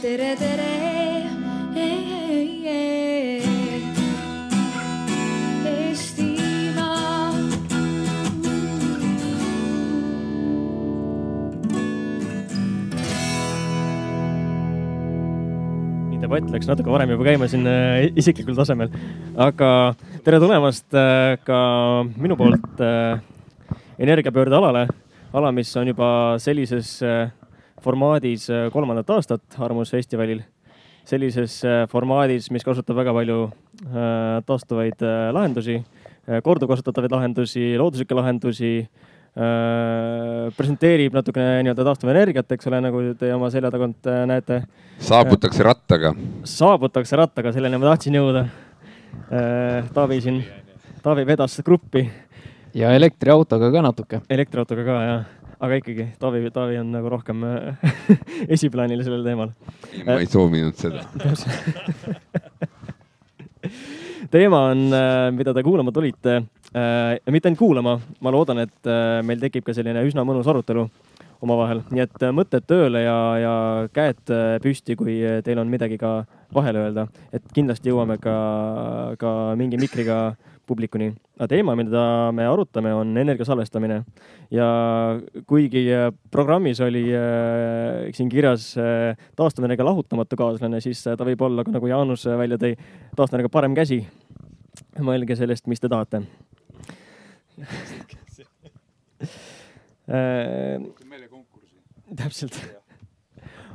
tere, tere. Eestimaa. nii debatt läks natuke varem juba käima siin äh, isiklikul tasemel, aga tere tulemast äh, ka minu poolt äh, energiapöörde alale, ala, mis on juba sellises formaadis äh, kolmandat aastat Armus festivalil. sellises äh, formaadis, mis kasutab väga palju äh, taastuvaid äh, lahendusi äh,, korduvkasutatavaid lahendusi, looduslikke lahendusi äh, presenteerib natukene nii-öelda taastuvenergiat, eks ole, nagu te oma selja tagant äh, näete saabutakse rattaga. saabutakse rattaga, selleni ma tahtsin jõuda. Taavi siin, Taavi vedas gruppi ja elektriautoga ka natuke. elektriautoga ka ja, aga ikkagi Taavi, Taavi on nagu rohkem äh, esiplaanil sellel teemal. ma ei soovinud seda. teema on, mida te kuulama tulite äh, ja mitte ainult kuulama, ma loodan, et äh, meil tekib ka selline üsna mõnus arutelu omavahel, nii et äh, mõtted tööle ja, ja käed äh, püsti, kui teil on midagi ka vahele öelda, et kindlasti jõuame ka, ka mingi mikriga publikuni. aga teema, mida me arutame, on energia salvestamine ja kuigi äh, programmis oli äh, siin kirjas äh, taastuvenergia lahutamatu kaaslane, siis äh, ta võib olla nagu Jaanus äh, välja tõi, taastuvenergia parem käsi. mõelge sellest, mis te tahate Äh, täpselt.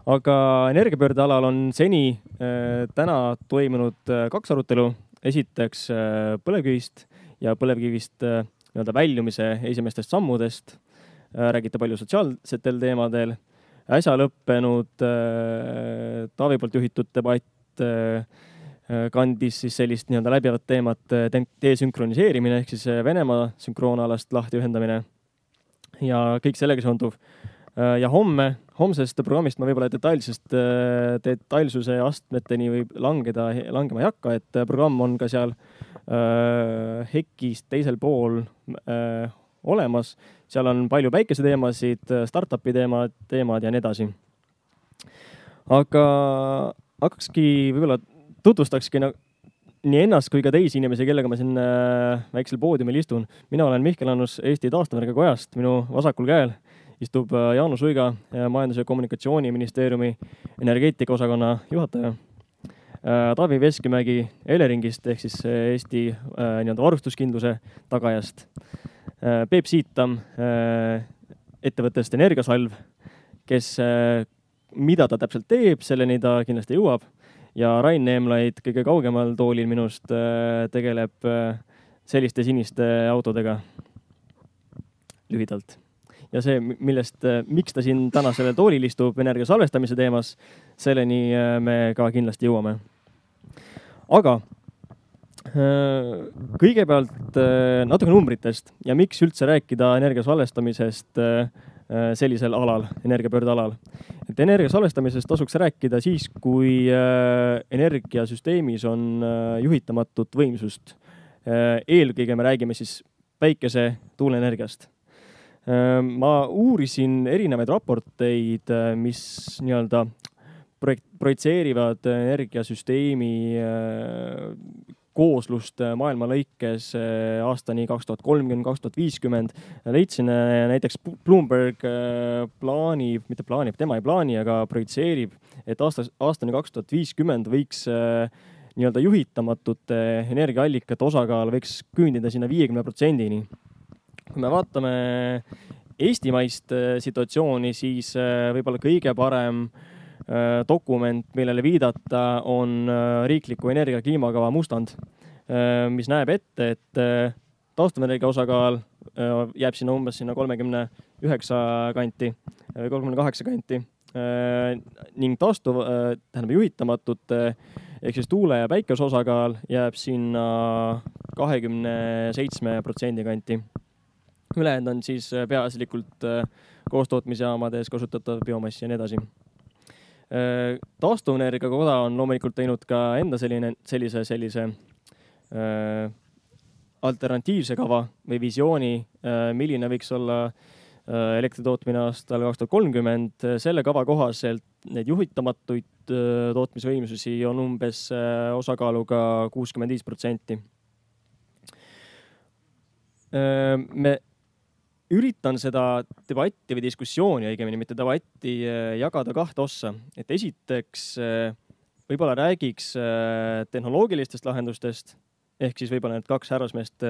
aga energiapöörde alal on seni äh, täna toimunud äh, kaks arutelu. Esiteks äh, põlevkivist ja põlevkivist äh, nii-öelda väljumise esimestest sammudest äh,. räägiti palju sotsiaalsetel teemadel. äsja lõppenud Taavi poolt juhitud debatt kandis siis sellist nii-öelda läbivat teemat de- desünkroniseerimine ehk siis Venemaa sünkroonalast lahtiühendamine ja kõik sellega seonduv. Ja homme, homsest programmist ma võib-olla detailsest, detailsuse astmeteni võib langeda, langema ei hakka, et programm on ka seal äh, HEC-is teisel pool äh, olemas. seal on palju päikeseteemasid, startup'i teemad, teemad ja nii edasi. aga hakkakski võib-olla tutvustakski nagu nii ennast kui ka teisi inimesi, kellega ma siin äh, väiksel poodiumil istun. mina olen Mihkel Annus Eesti Taastuvenergia Kojast, minu vasakul käel istub äh, Jaanus Uiga, Majandus- ja Kommunikatsiooniministeeriumi energeetikaosakonna juhataja. Taavi Veskimägi Eleringist ehk siis äh, Eesti äh, nii-öelda varustuskindluse tagajast. Peep Siitam äh, ettevõttest Energiasalv, kes, mida ta täpselt teeb, selleni ta kindlasti jõuab ja Rain Neemlaid kõige kaugemal toolil minust äh, tegeleb äh, selliste siniste autodega. lühidalt. Ja see, millest, miks ta siin täna sellel toolil istub energia salvestamise teemas, selleni äh, me ka kindlasti jõuame. aga äh, kõigepealt äh, natuke numbritest ja miks üldse rääkida energia salvestamisest äh, äh, sellisel alal, energiapöörde alal et energia salvestamisest tasuks rääkida siis, kui äh, energiasüsteemis on äh, juhitamatut võimsust äh,. eelkõige me räägime siis päikese, tuuleenergiast äh,. Ma uurisin erinevaid raporteid äh,, mis nii-öelda projekt, projitseerivad energiasüsteemi äh, kooslust äh, maailma lõikes aastani kaks tuhat kolmkümmend, kaks tuhat viiskümmend. leidsin näiteks Bloomberg plaanib, mitte plaanib, tema ei plaani, aga projitseerib, et aastas, aastani kaks tuhat viiskümmend võiks nii-öelda juhitamatute energiaallikate osakaal võiks küündida sinna viiekümne protsendini. Kui me vaatame eestimaist äh, situatsiooni, siis äh, võib-olla kõige parem äh, dokument, millele viidata, on riikliku energia kliimakava mustand, mis näeb ette, et taastuvenergia osakaal jääb sinna umbes sinna kolmekümne üheksa kanti või kolmekümne kaheksa kanti ning taastuv, tähendab juhitamatute ehk siis tuule ja päikese osakaal jääb sinna kahekümne seitsme protsendi kanti. Ülejäänud on siis äh, peaasjalikult äh, koostootmisjaamades kasutatav biomass ja nii edasi. taastuvenergia koda on loomulikult teinud ka enda selline, sellise, sellise äh, alternatiivse kava või visiooni, milline võiks olla äh, elektri tootmine aastal kaks tuhat kolmkümmend. selle kava kohaselt neid juhitamatuid tootmisvõimsusi on umbes osakaaluga kuuskümmend viis protsenti. me üritan seda debatti või diskussiooni õigemini, mitte debatti, jagada kahte ossa, et esiteks võib-olla räägiks tehnoloogilistest lahendustest ehk siis võib-olla need kaks härrasmeest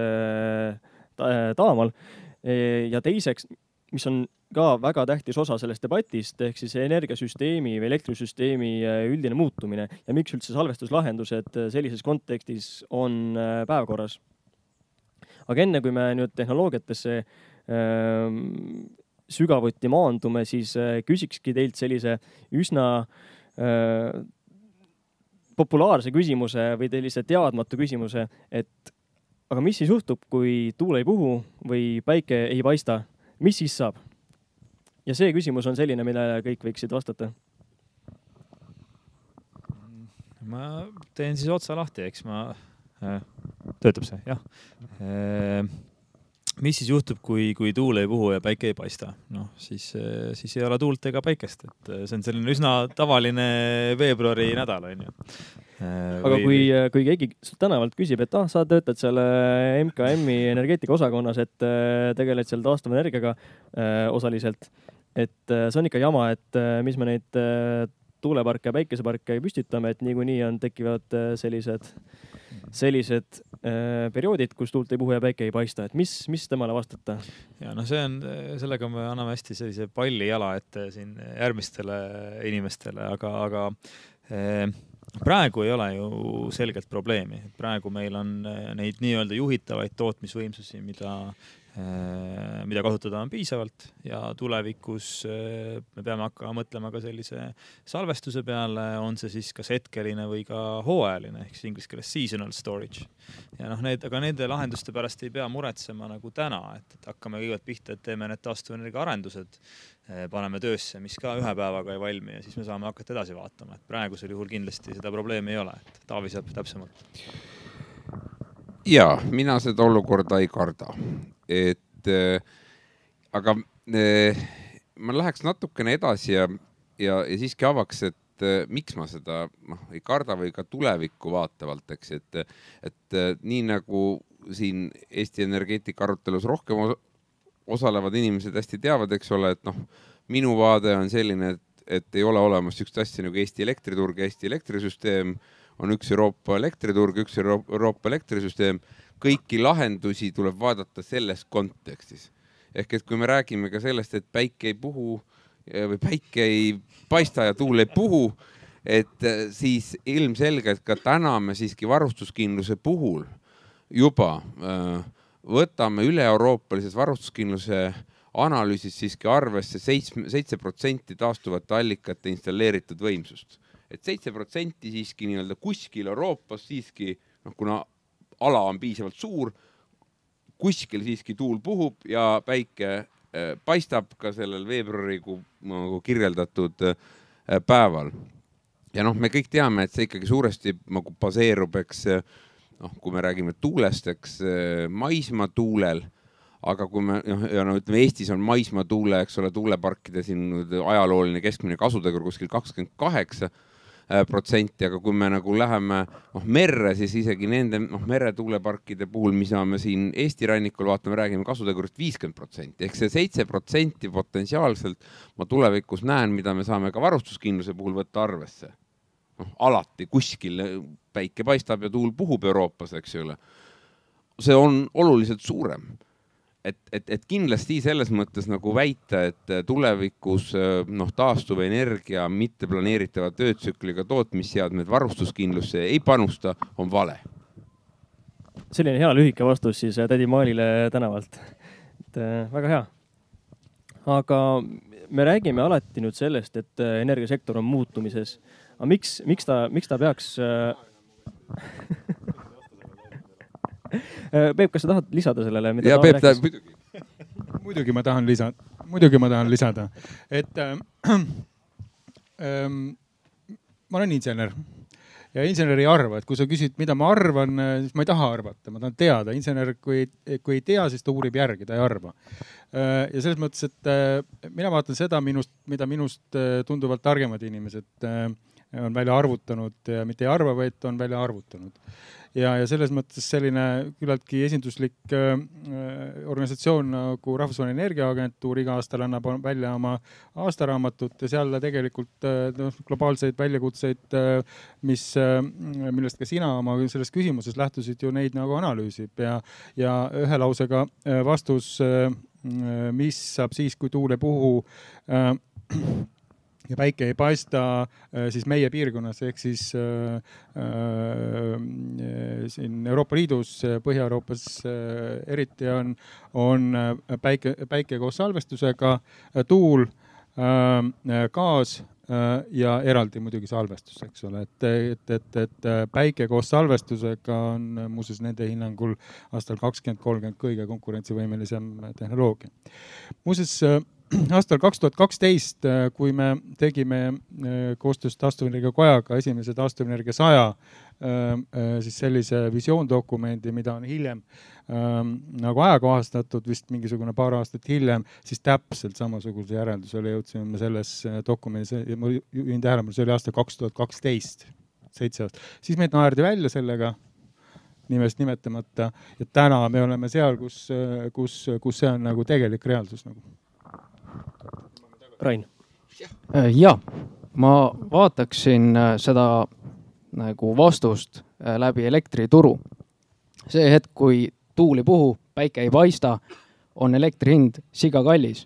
taamal. ja teiseks, mis on ka väga tähtis osa sellest debatist, ehk siis energiasüsteemi või elektrisüsteemi üldine muutumine ja miks üldse salvestuslahendused sellises kontekstis on päevakorras. aga enne kui me nüüd tehnoloogiatesse sügavuti maandume, siis äh, küsikski teilt sellise üsna äh, populaarse küsimuse või sellise teadmatu küsimuse, et aga mis siis juhtub, kui tuul ei puhu või päike ei paista, mis siis saab? ja see küsimus on selline, millele kõik võiksid vastata. ma teen siis otsa lahti, eks ma äh,, töötab see, jah äh, mis siis juhtub, kui, kui tuul ei puhu ja päike ei paista? noh, siis, siis ei ole tuult ega päikest, et see on selline üsna tavaline veebruari nädal, onju. aga või... kui, kui keegi tänavalt küsib, et ah, sa töötad seal MKM-i energeetika osakonnas, et tegeled seal taastuvenergiaga osaliselt, et see on ikka jama, et mis me neid tuuleparke ja päikeseparke püstitame, et niikuinii on, tekivad sellised sellised äh, perioodid, kus tuult ei puhu ja päike ei paista, et mis, mis temale vastata? ja noh, see on, sellega me anname hästi sellise palli jala ette siin järgmistele inimestele, aga, aga eh, praegu ei ole ju selget probleemi, praegu meil on äh, neid nii-öelda juhitavaid tootmisvõimsusi, mida Äh, mida kasutada on piisavalt ja tulevikus äh, me peame hakkama mõtlema ka sellise salvestuse peale, on see siis kas hetkeline või ka hooajaline ehk siis inglise keeles seasonal storage. ja noh, need, aga nende lahenduste pärast ei pea muretsema nagu täna, et, et hakkame kõigepealt pihta, et teeme need taastuvenergia arendused, äh, paneme töösse, mis ka ühe päevaga ei valmi ja siis me saame hakata edasi vaatama, et praegusel juhul kindlasti seda probleemi ei ole, et Taavi saab täpsemalt. Ja mina seda olukorda ei karda, et äh, aga äh, ma läheks natukene edasi ja, ja, ja siiski avaks, et äh, miks ma seda noh, ei karda või ka tulevikku vaatavalt, eks, et, et nii nagu siin Eesti energeetika arutelus rohkem osalevad inimesed hästi teavad, eks ole, et noh, minu vaade on selline, et, et ei ole olemas niisugust asja nagu Eesti elektriturg ja Eesti elektrisüsteem on üks Euroopa elektriturg, üks Euroopa elektrisüsteem. Kõiki lahendusi tuleb vaadata selles kontekstis. ehk et kui me räägime ka sellest, et päike ei puhu või päike ei paista ja tuul ei puhu, et eh, siis ilmselgelt ka täna me siiski varustuskindluse puhul juba äh, võtame üle-euroopalises varustuskindluse analüüsis siiski arvesse seitsme, seitse protsenti taastuvate allikate installeeritud võimsust et seitse protsenti siiski nii-öelda kuskil Euroopas siiski noh, kuna ala on piisavalt suur, kuskil siiski tuul puhub ja päike äh, paistab ka sellel veebruarikuu nagu kirjeldatud äh, päeval. ja noh, me kõik teame, et see ikkagi suuresti nagu baseerub, eks noh, kui me räägime tuulest, eks maismaatuulel aga kui me noh, ja no ütleme, Eestis on maismaatuule, eks ole, tuuleparkide siin ajalooline keskmine kasutegur kuskil kakskümmend kaheksa Äh, protsenti, aga kui me nagu läheme noh merre, siis isegi nende noh meretuuleparkide puhul, mida me siin Eesti rannikul vaatame, räägime kasutegurist viiskümmend protsenti ehk see seitse protsenti potentsiaalselt ma tulevikus näen, mida me saame ka varustuskindluse puhul võtta arvesse. noh, alati kuskil päike paistab ja tuul puhub Euroopas, eks ju ole. see on oluliselt suurem et, et, et kindlasti selles mõttes nagu väita, et tulevikus noh, taastuvenergia mitteplaneeritava töötsükliga tootmisseadmed varustuskindlusse ei panusta, on vale. selline hea lühike vastus siis äh, tädi Maalile tänavalt. et äh, väga hea. aga me räägime alati nüüd sellest, et energiasektor on muutumises. aga miks, miks ta, miks ta peaks Peep, kas sa tahad lisada sellele? ja Peep tahab muidugi. muidugi ma tahan lisada, muidugi ma tahan lisada, et äh, äh, ma olen insener ja insener ei arva, et kui sa küsid, mida ma arvan, äh, siis ma ei taha arvata, ma tahan teada. insener, kui, kui ei tea, siis ta uurib järgi, ta ei arva. Äh, ja selles mõttes, et äh, mina vaatan seda minust, mida minust äh, tunduvalt targemad inimesed on välja arvutanud ja mitte ei arva, vaid on välja arvutanud. Ja, ja selles mõttes selline küllaltki esinduslik äh, organisatsioon nagu Rahvusvaheline Energiaagentuur iga aastal annab välja oma aastaraamatut ja seal tegelikult noh, globaalseid väljakutseid, mis, millest ka sina oma selles küsimuses lähtusid ju neid nagu analüüsib. Ja, ja ühe lausega vastus Äh, mis saab siis, kui tuul ei puhu äh, ja päike ei paista, äh, siis meie piirkonnas ehk siis äh, äh, siin Euroopa Liidus, Põhja-Euroopas äh, eriti on, on päike, päike koos salvestusega, tuul äh,, gaas Äh, ja eraldi muidugi salvestus, eks ole, et, et, et, et äh, päike koos salvestusega on äh, muuseas nende hinnangul aastal kakskümmend kolmkümmend kõige konkurentsivõimelisem tehnoloogia. muuseas aastal kaks tuhat kaksteist, kui me tegime koostöös taastuvenergia kojaga esimese taastuvenergia saja siis sellise visioondokumendi, mida on hiljem ähm, nagu ajakohastatud vist mingisugune paar aastat hiljem, siis täpselt samasuguse järeldusele jõudsime me selles dokumendis. Ja ma juhin tähelepanu, see oli aasta kaks tuhat kaksteist, seitse aastat, siis meid naerdi välja sellega nimest nimetamata ja täna me oleme seal, kus, kus, kus see on nagu tegelik reaalsus nagu Rain. ja, äh, ma vaataksin äh, seda nagu vastust äh, läbi elektrituru. see hetk, kui tuul ei puhu, päike ei paista, on elektri hind siga kallis.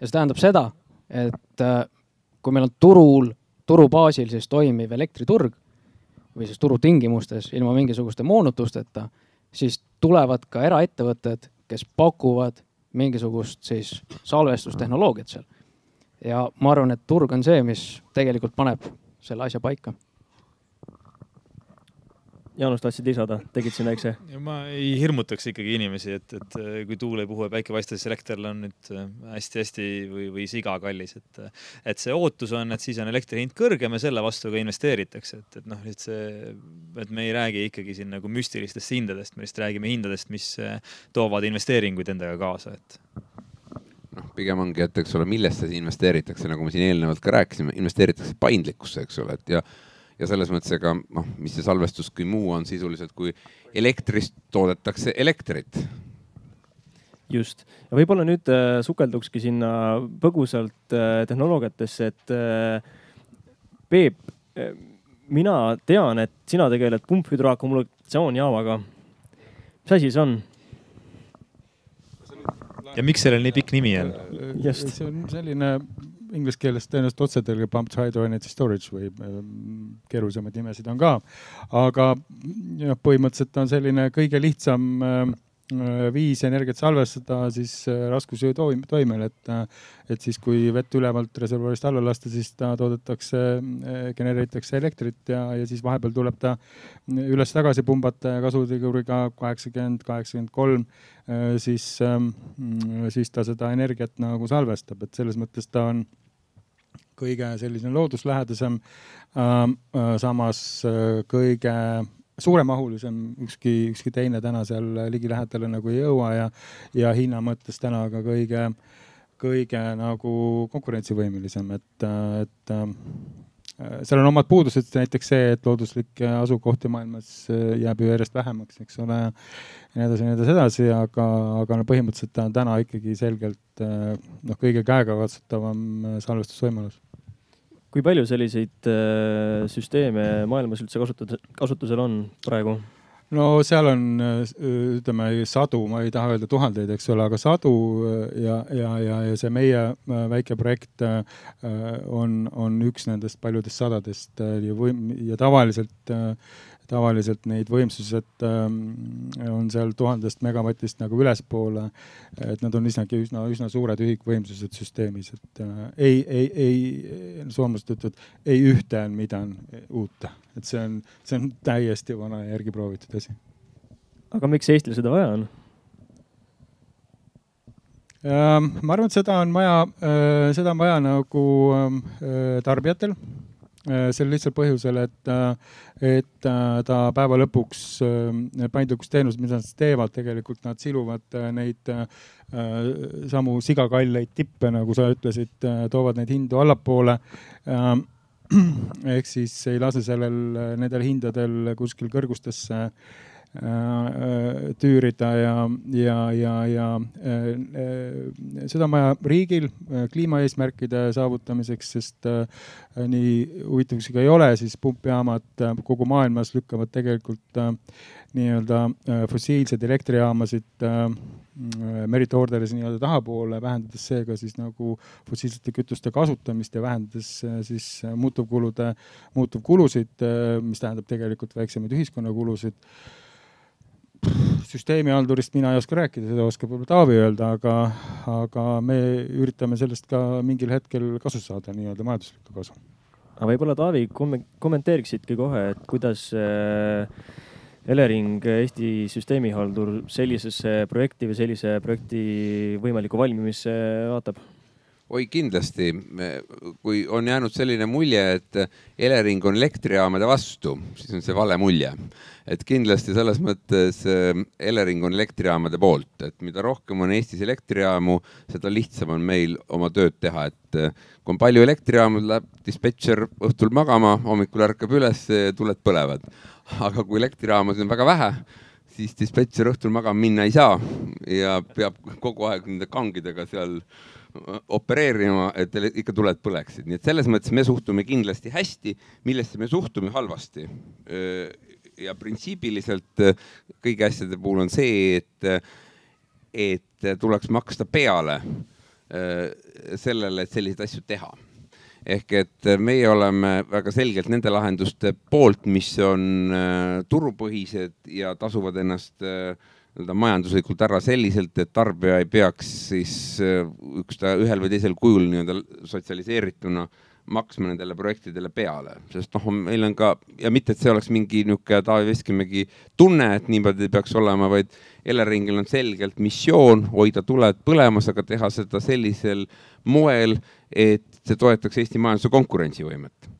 ja see tähendab seda, et kui meil on turul, turu baasil siis toimiv elektriturg või siis turutingimustes ilma mingisuguste moonutusteta, siis tulevad ka eraettevõtted, kes pakuvad mingisugust siis salvestustehnoloogiat seal ja ma arvan, et turg on see, mis tegelikult paneb selle asja paika. Jaanus, tahtsid lisada, tegid siin väikse? ma ei hirmutaks ikkagi inimesi, et, et kui tuul ei puhu ja päike paistab, siis elekter on nüüd hästi-hästi või, või siga kallis, et, et see ootus on, et siis on elektri hind kõrgem ja selle vastu ka investeeritakse, et, et noh, et see, et me ei räägi ikkagi siin nagu müstilistest hindadest, me lihtsalt räägime hindadest, mis toovad investeeringuid endaga kaasa, et noh, pigem ongi, et eks ole, millesse investeeritakse, nagu me siin eelnevalt ka rääkisime, investeeritakse paindlikkusse, eks ole, et ja ja selles mõttes, ega noh, mis see salvestus kui muu on sisuliselt, kui elektrist toodetakse elektrit. just, ja võib-olla nüüd äh, sukeldukski sinna põgusalt äh, tehnoloogiatesse, et äh, Peep äh,, mina tean, et sina tegeled pumpüdroakumulatsioonjaamaga. mis asi see on? ja miks sellel nii pikk nimi on? see on selline inglise keeles tõenäoliselt otsetõlge pumped hydro energy storage või ähm, keerulisemaid nimesid on ka. aga jah, põhimõtteliselt on selline kõige lihtsam äh, Äh, viis energiat salvestada siis äh, raskusjõu toim, toimel, et, äh, et siis, kui vett ülevalt reservuarist alla lasta, siis ta toodetakse, genereeritakse elektrit ja, ja siis vahepeal tuleb ta üles-tagasi pumbata ja kasuteguriga kaheksakümmend, kaheksakümmend kolm, siis, ähm, siis ta seda energiat nagu salvestab, et selles mõttes ta on kõige selline looduslähedasem, samas kõige suuremahulisem, ükski, ükski teine täna seal ligilähedale nagu ei jõua ja, ja hinna mõttes täna ka kõige, kõige nagu konkurentsivõimelisem, et, et äh, seal on omad puudused, näiteks see, et looduslikke asukohti maailmas äh, jääb ju järjest vähemaks, eks ole. ja nii edasi, nii edasi, edasi, aga, aga no põhimõtteliselt ta on täna ikkagi selgelt äh, noh, kõige käegakatsutavam salvestusvõimalus kui palju selliseid äh, süsteeme maailmas üldse kasutada, kasutusel on praegu? no seal on, äh, ütleme sadu, ma ei taha öelda tuhandeid, eks ole, aga sadu äh, ja, ja, ja, ja see meie väike projekt on, on üks nendest paljudest sadadest ja võim- ja tavaliselt tavaliselt neid võimsused ähm, on seal tuhandest megavatist nagu ülespoole. et nad on isegi üsna, üsna suured ühikvõimsused süsteemis, et äh, ei, ei, ei, soomlased ütlevad, ei ühte on midagi uut, et see on, see on täiesti vana ja järgi proovitud asi. aga miks Eestil seda vaja on? Ähm, ma arvan, et seda on vaja, äh, seda on vaja nagu ähm, äh, tarbijatel sel lihtsal põhjusel, et, et ta päeva lõpuks paindlikkusteenused, mida nad teevad, tegelikult nad siluvad neid samu sigakalleid tippe, nagu sa ütlesid, toovad neid hindu allapoole ehk siis ei lase sellel, nendel hindadel kuskil kõrgustesse äh, äh, tüürida ja, ja, ja, ja äh, seda on vaja riigil kliimaeesmärkide saavutamiseks, sest nii huvitav kui see ka ei ole, siis pumpjaamad kogu maailmas lükkavad tegelikult nii-öelda fossiilseid elektrijaamasid Äh, merit orderis nii-öelda tahapoole, vähendades seega siis nagu fossiilsete kütuste kasutamist ja vähendades äh, siis äh, muutuvkulude, muutuvkulusid, mis tähendab tegelikult väiksemaid ühiskonnakulusid. Süsteemihaldurist mina ei oska rääkida, seda oskab võib-olla Taavi öelda, aga, aga me üritame sellest ka mingil hetkel kasu saada, nii-öelda majanduslikku kasu. aga võib-olla Taavi kommenteeriksidki kohe, et kuidas äh Elering, Eesti süsteemihaldur, sellisesse projekti või sellise projekti võimalikku valmimisse vaatab? Oi, kindlasti. kui on jäänud selline mulje, et Elering on elektrijaamade vastu, siis on see vale mulje. et kindlasti selles mõttes eh, Elering on elektrijaamade poolt, et mida rohkem on Eestis elektrijaamu, seda lihtsam on meil oma tööd teha, et eh, kui on palju elektrijaamu, läheb dispetšer õhtul magama, hommikul ärkab üles, tuled põlevad aga kui elektrijaamasid on väga vähe, siis dispetšer õhtul magama minna ei saa ja peab kogu aeg nende kangidega seal opereerima, et ikka tuled põleksid, nii et selles mõttes me suhtume kindlasti hästi, millesse me suhtume halvasti. ja printsiibiliselt kõigi asjade puhul on see, et, et tuleks maksta peale sellele, et selliseid asju teha. Ehk et meie oleme väga selgelt nende lahenduste poolt, mis on turupõhised ja tasuvad ennast äh, nii-öelda majanduslikult ära selliselt, et tarbija ei peaks siis äh, üksta ühel või teisel kujul nii-öelda sotsialiseerituna maksma nendele projektidele peale, sest noh, meil on ka ja mitte, et see oleks mingi niisugune Taavi Veskimägi tunne, et niimoodi peaks olema, vaid Eleringil on selgelt missioon hoida tuled põlemas, aga teha seda sellisel moel, et see toetaks Eesti majanduse konkurentsivõimet.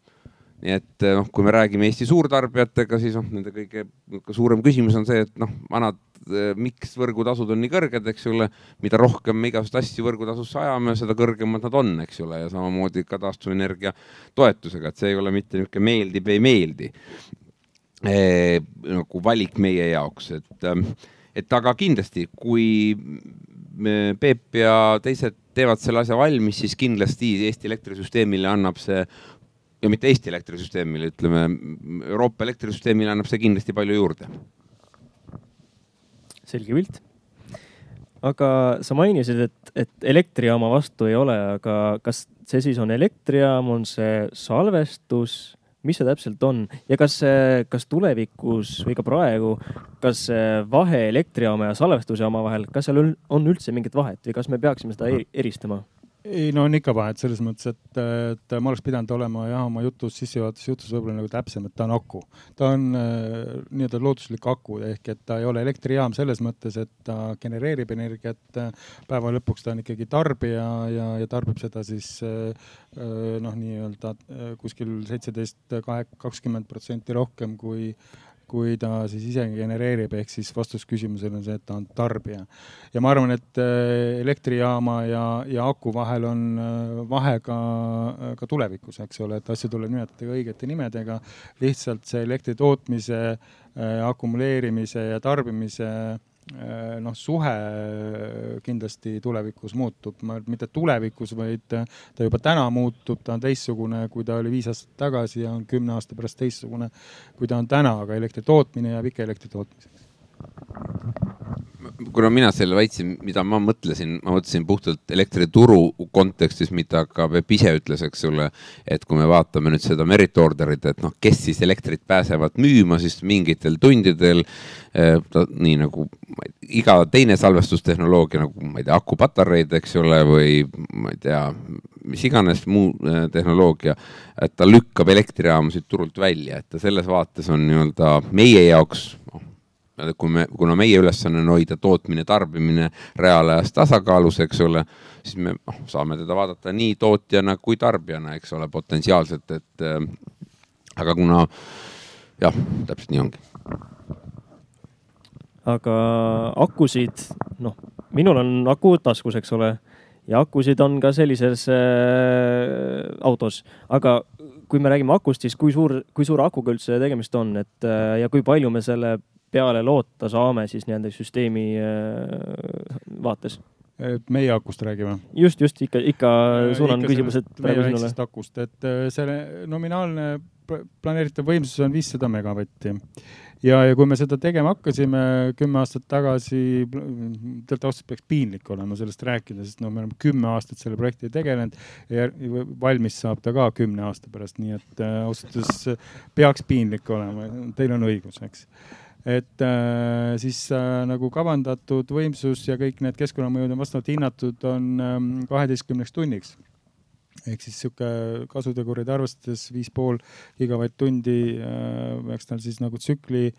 nii et noh, kui me räägime Eesti suurtarbijatega, siis noh, nende kõige suurem küsimus on see, et noh, vanad, miks võrgutasud on nii kõrged, eks ole. mida rohkem me igasuguseid asju võrgutasusse ajame, seda kõrgemad nad on, eks ole, ja samamoodi ka taastuvenergia toetusega, et see ei ole mitte niisugune meeldib, ei meeldi e, nagu valik meie jaoks, et, et aga kindlasti, kui Peep ja teised teevad selle asja valmis, siis kindlasti Eesti elektrisüsteemile annab see ja mitte Eesti elektrisüsteemile, ütleme Euroopa elektrisüsteemile annab see kindlasti palju juurde. Selge pilt. aga sa mainisid, et, et elektrijaama vastu ei ole, aga kas see siis on elektrijaam, on see salvestus? mis see täpselt on ja kas, kas tulevikus või ka praegu, kas vahe elektrijaama ja salvestusjaama vahel, kas seal on üldse mingit vahet või kas me peaksime seda eristama? Ei no on ikka vahet selles mõttes, et, et ma oleks pidanud olema jah, oma jutus, sissejuhatuses jutus võib-olla nagu täpsem, et ta on aku. ta on äh, nii-öelda looduslik aku ehk et ta ei ole elektrijaam selles mõttes, et ta genereerib energiat. päeva lõpuks ta on ikkagi tarbija ja, ja tarbib seda siis äh, äh noh, nii-öelda äh, kuskil seitseteist, kakskümmend protsenti rohkem kui kui ta siis ise genereerib, ehk siis vastus küsimusele on see, et ta on tarbija. ja ma arvan, et äh, elektrijaama ja, ja aku vahel on äh, vahe ka, ka tulevikus, eks ole, et asju tuleb nimetada õigete nimedega. lihtsalt see elektri tootmise, äh, akumuleerimise ja tarbimise Äh, noh, suhe äh, kindlasti tulevikus muutub, mitte tulevikus, vaid äh, ta juba täna muutub, ta on teistsugune, kui ta oli viis aastat tagasi ja on kümne aasta pärast teistsugune, kui ta on täna, aga elektri tootmine jääb ikka elektri tootmiseks kuna mina selle väitsin, mida ma mõtlesin, ma mõtlesin puhtalt elektrituru kontekstis, mida ka Peep ise ütles, eks ole. et kui me vaatame nüüd seda merit order'it, et noh, kes siis elektrit pääsevad müüma, siis mingitel tundidel eh,. nii nagu iga teine salvestustehnoloogia nagu ma ei tea, akupatareid, eks ole, või ma ei tea, mis iganes muu eh, tehnoloogia, et ta lükkab elektrijaamasid turult välja, et ta selles vaates on nii-öelda meie jaoks kui me, kuna meie ülesanne on hoida tootmine, tarbimine reaalajas tasakaalus, eks ole, siis me noh, saame teda vaadata nii tootjana kui tarbijana, eks ole, potentsiaalselt, et, aga kuna jah, täpselt nii ongi. aga akusid, noh, minul on aku taskus, eks ole, ja akusid on ka sellises äh, autos, aga kui me räägime akust, siis kui suur, kui suure akuga üldse tegemist on, et äh, ja kui palju me selle peale loota saame siis nii-öelda süsteemi äh, vaates? meie akust räägime? just, just ikka, ikka suunan küsimused praegu sinule. akust, et äh, selle nominaalne planeeritav võimsus on viissada megavatti. ja, ja kui me seda tegema hakkasime kümme aastat tagasi, tegelikult ausalt peaks piinlik olema sellest rääkida, sest no me oleme kümme aastat selle projektiga tegelenud ja valmis saab ta ka kümne aasta pärast, nii et äh, ausalt öeldes peaks piinlik olema, teil on õigus, eks et äh, siis äh, nagu kavandatud võimsus ja kõik need keskkonnamõjud on vastavalt hinnatud, on ähm, kaheteistkümneks tunniks. ehk siis sihuke kasutegureid arvestades viis pool gigavatt-tundi äh, peaks tal siis nagu tsükli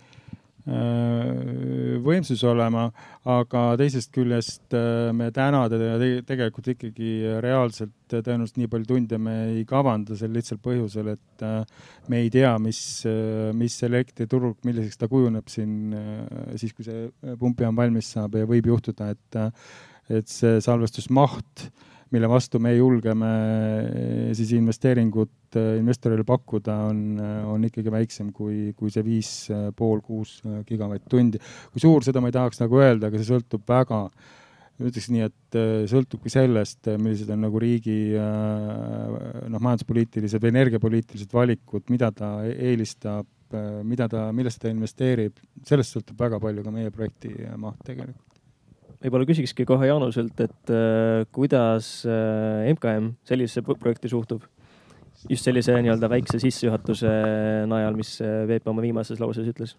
võimsus olema, aga teisest küljest äh, me täna teda tegelikult ikkagi reaalselt tõenäoliselt nii palju tunde me ei kavanda sel lihtsal põhjusel, et äh, me ei tea, mis, mis elektriturg, milliseks ta kujuneb siin siis, kui see pumpjaam valmis saab ja võib juhtuda, et, et see salvestusmaht äh, mille vastu me julgeme eh, siis investeeringut eh, investorile pakkuda, on, eh, on ikkagi väiksem kui, kui see viis pool, kuus gigavatt-tundi. kui suur, seda ma ei tahaks nagu öelda, aga see sõltub väga, ütleks nii, et sõltubki sellest, millised on nagu riigi noh, majanduspoliitilised või energiapoliitilised valikud, mida ta eelistab, mida ta, millesse ta investeerib, sellest sõltub väga palju ka meie projekti maht tegelikult võib-olla küsikski kohe Jaanuselt, et äh, kuidas äh, MKM sellisesse projekti suhtub? just sellise nii-öelda väikse sissejuhatuse najal, mis äh, Veep oma viimases lauses ütles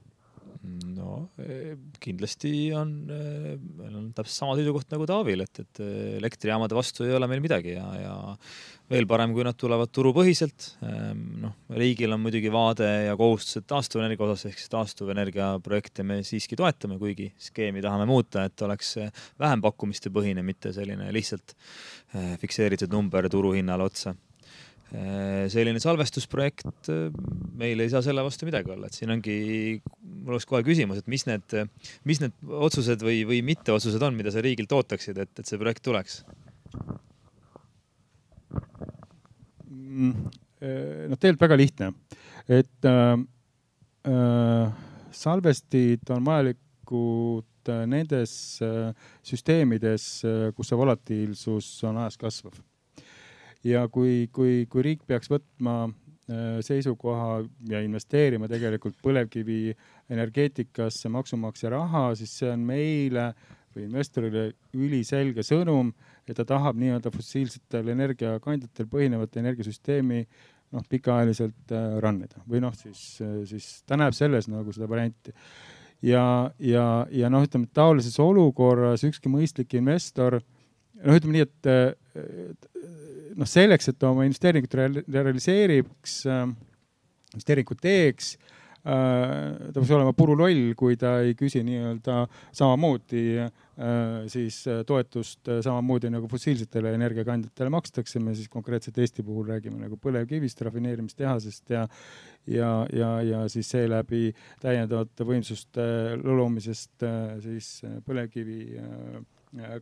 no e, kindlasti on, e, meil on täpselt sama seisukoht nagu Taavil, et, et e, elektrijaamade vastu ei ole meil midagi ja, ja veel parem, kui nad tulevad turupõhiselt. noh, riigil on muidugi vaade ja kohustused taastuvenergia osas, ehk siis taastuvenergia projekte me siiski toetame, kuigi skeemi tahame muuta, et oleks vähempakkumiste põhine, mitte selline lihtsalt fikseeritud number turuhinnale otsa selline salvestusprojekt, äh, meil ei saa selle vastu midagi olla, et siin ongi, mul oleks kohe küsimus, et mis need, mis need otsused või, või mitteotsused on, mida sa riigilt ootaksid, et, et see projekt tuleks? Äh, noh, tegelikult väga lihtne, et äh, salvestid on vajalikud nendes süsteemides, kus see volatiilsus on ajas kasvav ja kui, kui, kui riik peaks võtma äh, seisukoha ja investeerima tegelikult põlevkivi energeetikasse maksumaksja raha, siis see on meile või investorile üliselge sõnum, et ta tahab nii-öelda fossiilsetel energiakandjatel põhinevat energiasüsteemi noh, pikaajaliselt äh, rannida või noh, siis, siis ta näeb selles nagu seda varianti. ja, ja, ja noh, ütleme taolises olukorras ükski mõistlik investor, noh, ütleme nii, et noh, selleks, et oma investeeringut realiseeriks äh,, investeeringut teeks äh,, ta peaks olema puruloll, kui ta ei küsi nii-öelda samamoodi äh, siis toetust äh, samamoodi nagu fossiilsetele energiakandjatele makstakse. me siis konkreetselt Eesti puhul räägime nagu põlevkivist, rafineerimistehasest ja ja, ja, ja siis seeläbi täiendavate võimsuste loomisest siis põlevkivi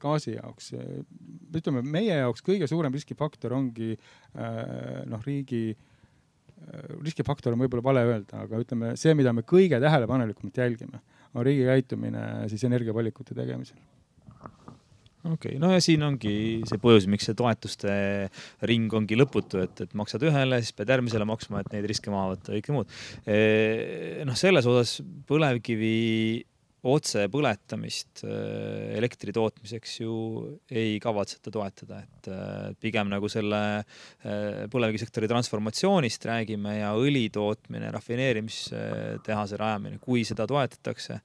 gaasi jaoks. ütleme, meie jaoks kõige suurem riskifaktor ongi äh, noh, riigi äh, riskifaktor on võib-olla vale öelda, aga ütleme, see, mida me kõige tähelepanelikumalt jälgime, on riigi käitumine siis energiavalikute tegemisel okei okay., no ja siin ongi see põhjus, miks see toetuste ring ongi lõputu, et, et maksad ühele, siis pead järgmisele maksma, et neid riske maha võtta kõike muud. noh, selles osas põlevkivi otsepõletamist äh, elektri tootmiseks ju ei kavatseta toetada, et äh, pigem nagu selle äh, põlevkivisektori transformatsioonist räägime ja õli tootmine, rafineerimistehase rajamine, kui seda toetatakse,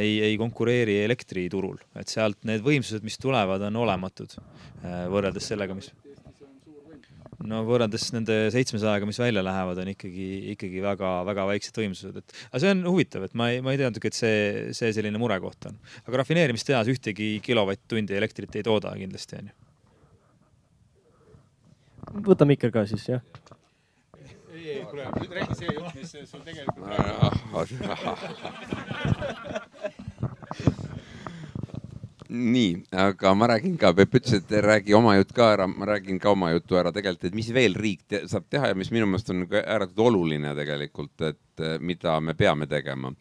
ei, ei konkureeri elektriturul, et sealt need võimsused, mis tulevad, on olematud võrreldes sellega, mis no võrreldes nende seitsmesajaga, mis välja lähevad, on ikkagi, ikkagi väga-väga väiksed võimsused, et aga see on huvitav, et ma ei, ma ei teadnudki, et see, see selline murekoht on. aga rafineerimistehas ühtegi kilovatt-tundi elektrit ei tooda kindlasti onju. võta mikker ka siis jah. kuule nüüd räägi see jutt, mis sul tegelikult nii, aga ma räägin ka, Peep ütles, et räägi oma jutt ka ära, ma räägin ka oma jutu ära. Tegelikult, et mis veel riik te saab teha ja mis minu meelest on nagu ääretult oluline tegelikult, et eh, mida me peame tegema,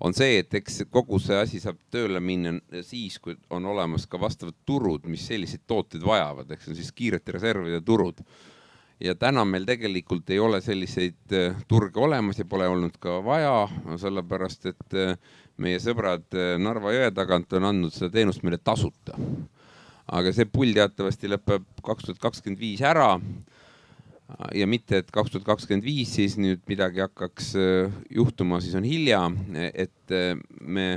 on see, et eks kogu see asi saab tööle minna siis, kui on olemas ka vastavad turud, mis selliseid tooteid vajavad, ehk see on siis kiirete reservide turud. Ja täna meil tegelikult ei ole selliseid eh, turge olemas ja pole olnud ka vaja, sellepärast et eh, meie sõbrad eh, Narva jõe tagant on andnud seda teenust meile tasuta. aga see pull teatavasti lõpeb kaks tuhat kakskümmend viis ära. ja mitte, et kaks tuhat kakskümmend viis siis nüüd midagi hakkaks eh, juhtuma, siis on hilja, et eh, me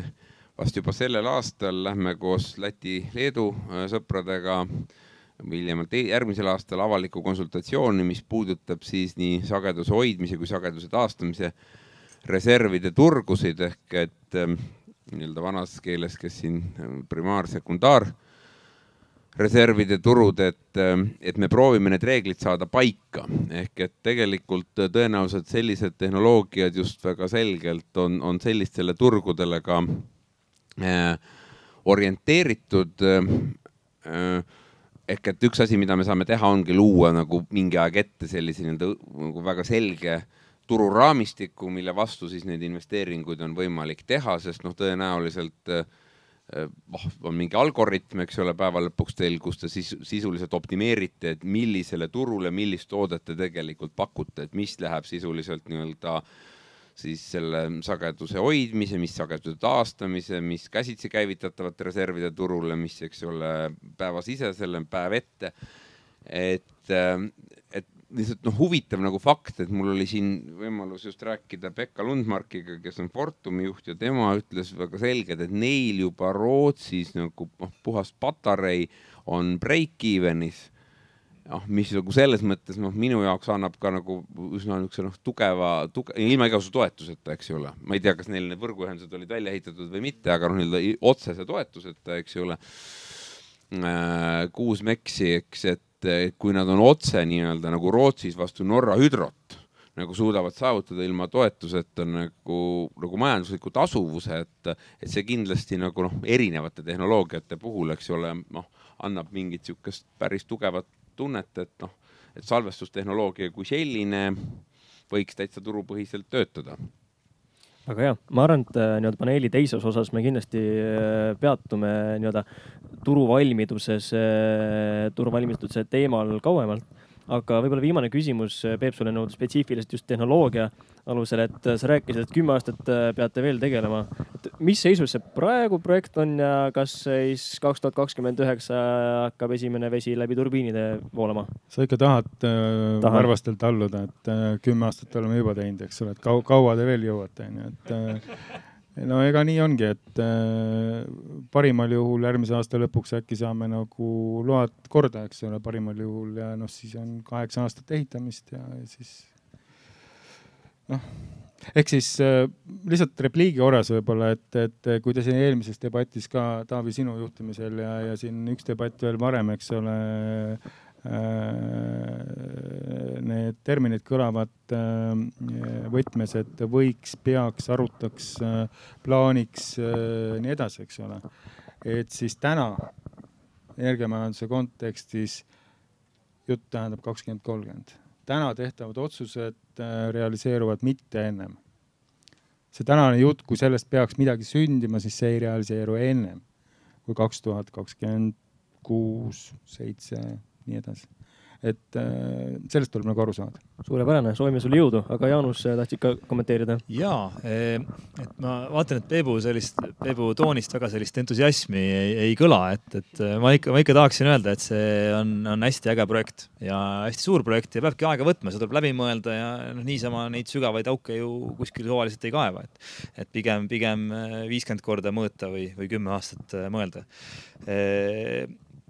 vast juba sellel aastal lähme koos Läti-Leedu sõpradega hiljemalt e-, järgmisel aastal avalikku konsultatsiooni, mis puudutab siis nii sageduse hoidmise kui sageduse taastamise reservide turgusid ehk et ähm, nii-öelda vanas keeles, kes siin ähm, primaar-sekundaar reservide turud, et, ähm, et me proovime need reeglid saada paika. Ehk et tegelikult äh, tõenäoliselt sellised tehnoloogiad just väga selgelt on, on sellistele turgudele ka äh, orienteeritud äh, äh, ehk et üks asi, mida me saame teha, ongi luua nagu mingi aeg ette sellise nii-öelda nagu väga selge äh, tururaamistikku, mille vastu siis neid investeeringuid on võimalik teha, sest noh, tõenäoliselt noh, on mingi algoritm, eks ole, päeva lõpuks teil, kus te siis sisuliselt optimeerite, et millisele turule millist toodet te tegelikult pakute, et mis läheb sisuliselt nii-öelda siis selle sageduse hoidmise, mis sageduse taastamise, mis käsitsi käivitatavate reservide turule, mis, eks ole, päevasisesele, päev ette. et, et lihtsalt noh, huvitav nagu fakt, et mul oli siin võimalus just rääkida Pekka Lundmarkiga, kes on Fortumi juht ja tema ütles väga selgelt, et neil juba Rootsis nagu noh, puhas patarei on break-even'is noh, mis nagu selles mõttes noh, minu jaoks annab ka nagu üsna niisuguse noh, tugeva, tuge-, ilma igasuguse toetuseta, eks ole. ma ei tea, kas neil need võrguühendused olid välja ehitatud või mitte, aga noh, nii-öelda otsese toetuseta, eks ole. Äh, kuus meksi, eks, et et kui nad on otse nii-öelda nagu Rootsis vastu Norra hüdrot nagu suudavad saavutada ilma toetuseta nagu, nagu majandusliku tasuvuse, et, et see kindlasti nagu noh, erinevate tehnoloogiate puhul, eks ole, noh, annab mingit sihukest päris tugevat tunnet, et noh, et salvestustehnoloogia kui selline võiks täitsa turupõhiselt töötada väga hea, ma arvan, et äh, nii-öelda paneeli teises osas me kindlasti äh, peatume nii-öelda turuvalmiduses, äh, turuvalmiduse teemal kauemalt aga võib-olla viimane küsimus, Peep, sulle nõudis spetsiifiliselt just tehnoloogia alusel, et sa rääkisid, et kümme aastat äh, peate veel tegelema. et mis seisus see praegu projekt on ja kas siis kaks tuhat kakskümmend üheksa hakkab esimene vesi läbi turbiinide voolama? sa ikka tahad äh, varvastelt alluda, et kümme aastat oleme juba teinud, eks ole, et kaua, te veel jõuate, onju, et no ega nii ongi, et äh, parimal juhul järgmise aasta lõpuks äkki saame nagu load korda, eks ole, parimal juhul ja noh, siis on kaheksa aastat ehitamist ja, ja siis noh, ehk siis äh, lihtsalt repliigi korras võib-olla, et, et kui te siin eelmises debatis ka, Taavi, sinu juhtimisel ja, ja siin üks debatt veel varem, eks ole äh,, Äh, need terminid kõlavad äh, võtmes, et võiks, peaks, arutaks, äh, plaaniks, nii edasi, eks ole. et siis täna energiamajanduse kontekstis jutt tähendab kakskümmend kolmkümmend. täna tehtavad otsused realiseeruvad mitte ennem. see tänane jutt, kui sellest peaks midagi sündima, siis see ei realiseeru ennem kui kaks tuhat kakskümmend kuus, seitse nii edasi et äh, sellest tuleb nagu aru saada. suurepärane, soovime sulle jõudu, aga Jaanus äh, tahtsid ka kommenteerida? ja, eh, et ma vaatan, et Peebu sellist, Peebu toonist väga sellist entusiasmi ei, ei kõla, et, et äh, ma ikka, ma ikka tahaksin öelda, et see on, on hästi äge projekt ja hästi suur projekt ja peabki aega võtma, see tuleb läbi mõelda ja noh, niisama neid sügavaid auke ju kuskil suvaliselt ei kaeva, et, et pigem, pigem viiskümmend korda mõõta või, või kümme aastat mõelda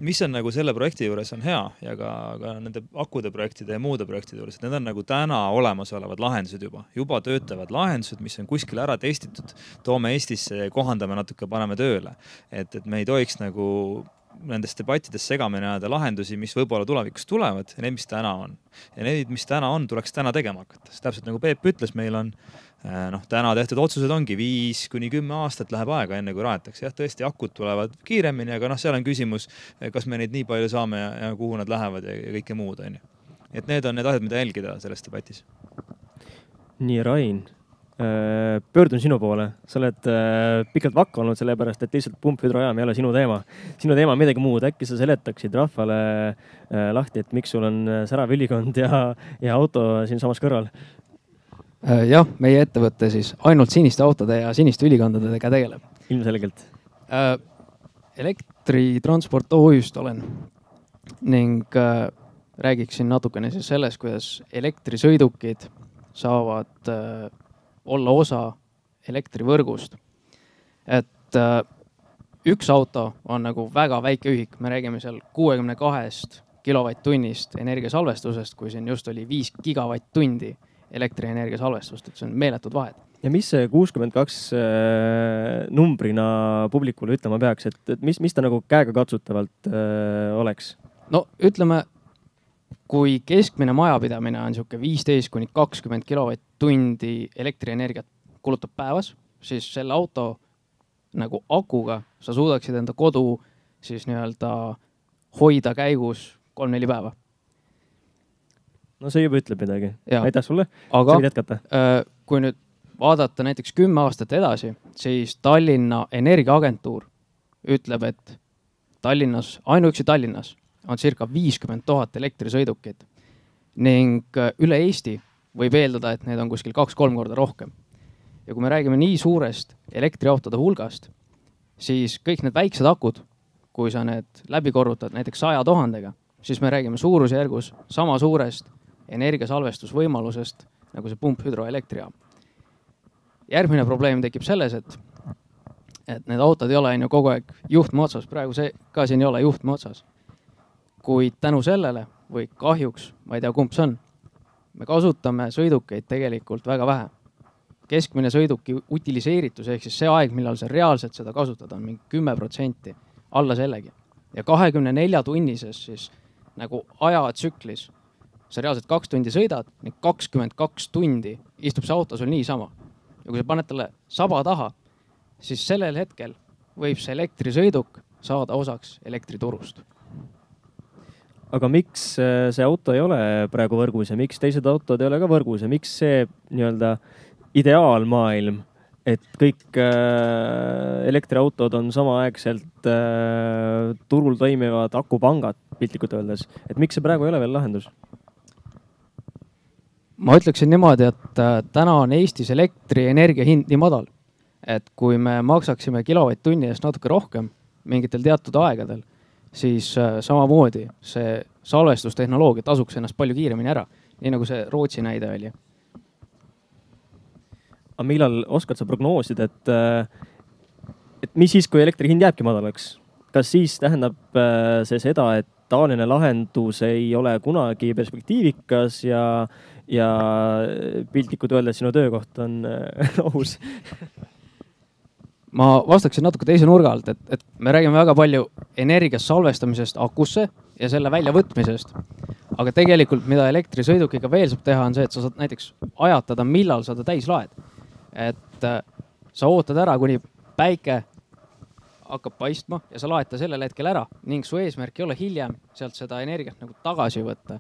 mis on nagu selle projekti juures on hea ja ka, ka nende akude projektide ja muude projektide juures, et need on nagu täna olemasolevad lahendused juba, juba töötavad lahendused, mis on kuskil ära testitud, toome Eestisse, kohandame natuke, paneme tööle. et, et me ei tohiks nagu nendes debattides segamini ajada lahendusi, mis võib-olla tulevikus tulevad ja need, mis täna on. ja need, mis täna on, tuleks täna tegema hakata, sest täpselt nagu Peep ütles, meil on noh, täna tehtud otsused ongi viis kuni kümme aastat läheb aega, enne kui rajatakse. jah, tõesti, akud tulevad kiiremini, aga noh, seal on küsimus, kas me neid nii palju saame ja, ja kuhu nad lähevad ja, ja kõike muud, onju. et need on need asjad, mida jälgida selles debatis. nii, Rain Äh, pöördun sinu poole, sa oled äh, pikalt vakka olnud, sellepärast et lihtsalt pumphüdrojaam ei ole sinu teema. sinu teema on midagi muud, äkki sa seletaksid rahvale äh, lahti, et miks sul on särav ülikond ja, ja auto siinsamas kõrval? Jah, meie ettevõte siis ainult siniste autode ja siniste ülikondadega tegeleb. ilmselgelt äh,. elektritransport OÜ-st olen ning äh, räägiksin natukene siis sellest, kuidas elektrisõidukid saavad äh, olla osa elektrivõrgust. et äh, üks auto on nagu väga väike ühik, me räägime seal kuuekümne kahest kilovatt-tunnist energiasalvestusest, kui siin just oli viis gigavatt-tundi elektrienergia salvestust, et see on meeletud vahed. ja mis see kuuskümmend kaks äh, numbrina publikule ütlema peaks, et, et mis, mis ta nagu käegakatsutavalt äh, oleks? no ütleme kui keskmine majapidamine on niisugune viisteist kuni kakskümmend kilovatt-tundi elektrienergiat kulutab päevas, siis selle auto nagu akuga sa suudaksid enda kodu siis nii-öelda hoida käigus kolm-neli päeva. No see juba ütleb midagi. aitäh sulle. aga äh, kui nüüd vaadata näiteks kümme aastat edasi, siis Tallinna Energiaagentuur ütleb, et Tallinnas, ainuüksi Tallinnas on circa viiskümmend tuhat elektrisõidukit ning äh, üle Eesti võib eeldada, et neid on kuskil kaks-kolm korda rohkem. ja kui me räägime nii suurest elektriautode hulgast, siis kõik need väiksed akud, kui sa need läbi korrutad näiteks saja tuhandega, siis me räägime suurusjärgus sama suurest energiasalvestusvõimalusest nagu see pumphüdroelektrijaam. järgmine probleem tekib selles, et, et need autod ei ole on ju kogu aeg juhtme otsas, praegu see ka siin ei ole juhtme otsas kuid tänu sellele või kahjuks, ma ei tea, kumb see on, me kasutame sõidukeid tegelikult väga vähe. keskmine sõiduki utiliseeritus ehk siis see aeg, millal sa reaalselt seda kasutad, on mingi kümme protsenti, alla sellegi. ja kahekümne nelja tunnises siis nagu ajatsüklis sa reaalselt kaks tundi sõidad kakskümmend kaks tundi istub see auto sul niisama. ja kui sa paned talle saba taha, siis sellel hetkel võib see elektrisõiduk saada osaks elektriturust aga miks äh, see auto ei ole praegu võrgus ja miks teised autod ei ole ka võrgus ja miks see nii-öelda ideaalmaailm, et kõik äh, elektriautod on samaaegselt äh, turul toimivad akupangad, piltlikult öeldes, et miks see praegu ei ole veel lahendus? Ma ütleksin niimoodi, et äh, täna on Eestis elektrienergia hind nii madal, et kui me maksaksime kilovatt-tunni eest natuke rohkem mingitel teatud aegadel siis äh, samamoodi see salvestustehnoloogia tasuks ennast palju kiiremini ära, nii nagu see Rootsi näide oli. aga millal oskad sa prognoosida, et, äh, et mis siis, kui elektri hind jääbki madalaks? kas siis tähendab äh, see seda, et taoline lahendus ei ole kunagi perspektiivikas ja, ja piltlikult öeldes sinu töökoht on ohus ma vastaksin natuke teise nurga alt, et, et me räägime väga palju energia salvestamisest akusse ja selle väljavõtmisest. aga tegelikult, mida elektrisõidukiga veel saab teha, on see, et sa saad näiteks ajatada, millal sa ta täis laed. et äh, sa ootad ära, kuni päike hakkab paistma ja sa laed ta sellel hetkel ära ning su eesmärk ei ole hiljem sealt seda energiat nagu tagasi võtta.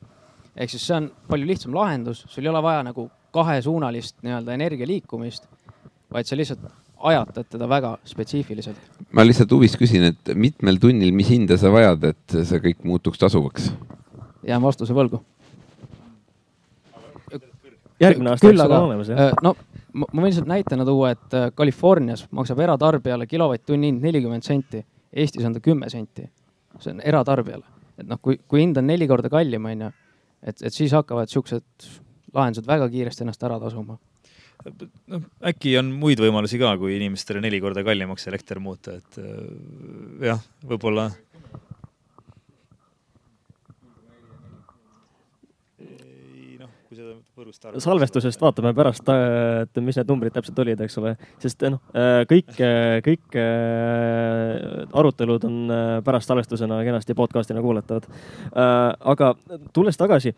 Ehk siis see on palju lihtsam lahendus, sul ei ole vaja nagu kahesuunalist nii-öelda energia liikumist, vaid sa lihtsalt ajatad teda väga spetsiifiliselt. ma lihtsalt huvist küsin, et mitmel tunnil, mis hinda sa vajad, et see kõik muutuks tasuvaks? jään vastuse võlgu. järgmine aasta peaks olema olemas, jah? Äh, no ma võin lihtsalt näitena tuua, et äh, Californias maksab eratarbijale kilovatt-tunni hind nelikümmend senti, Eestis on ta kümme senti. see on eratarbijale, et noh, kui, kui hind on neli korda kallim, on ju, et, et siis hakkavad siuksed lahendused väga kiiresti ennast ära tasuma noh, äkki on muid võimalusi ka, kui inimestele neli korda kallimaks elekter muuta, et äh, jah, võib-olla. ei noh, kui seda salvestusest vaatame pärast, et mis need numbrid täpselt olid, eks ole, sest noh, kõik, kõik arutelud on pärast salvestusena kenasti podcast'ina kuulatavad. aga tulles tagasi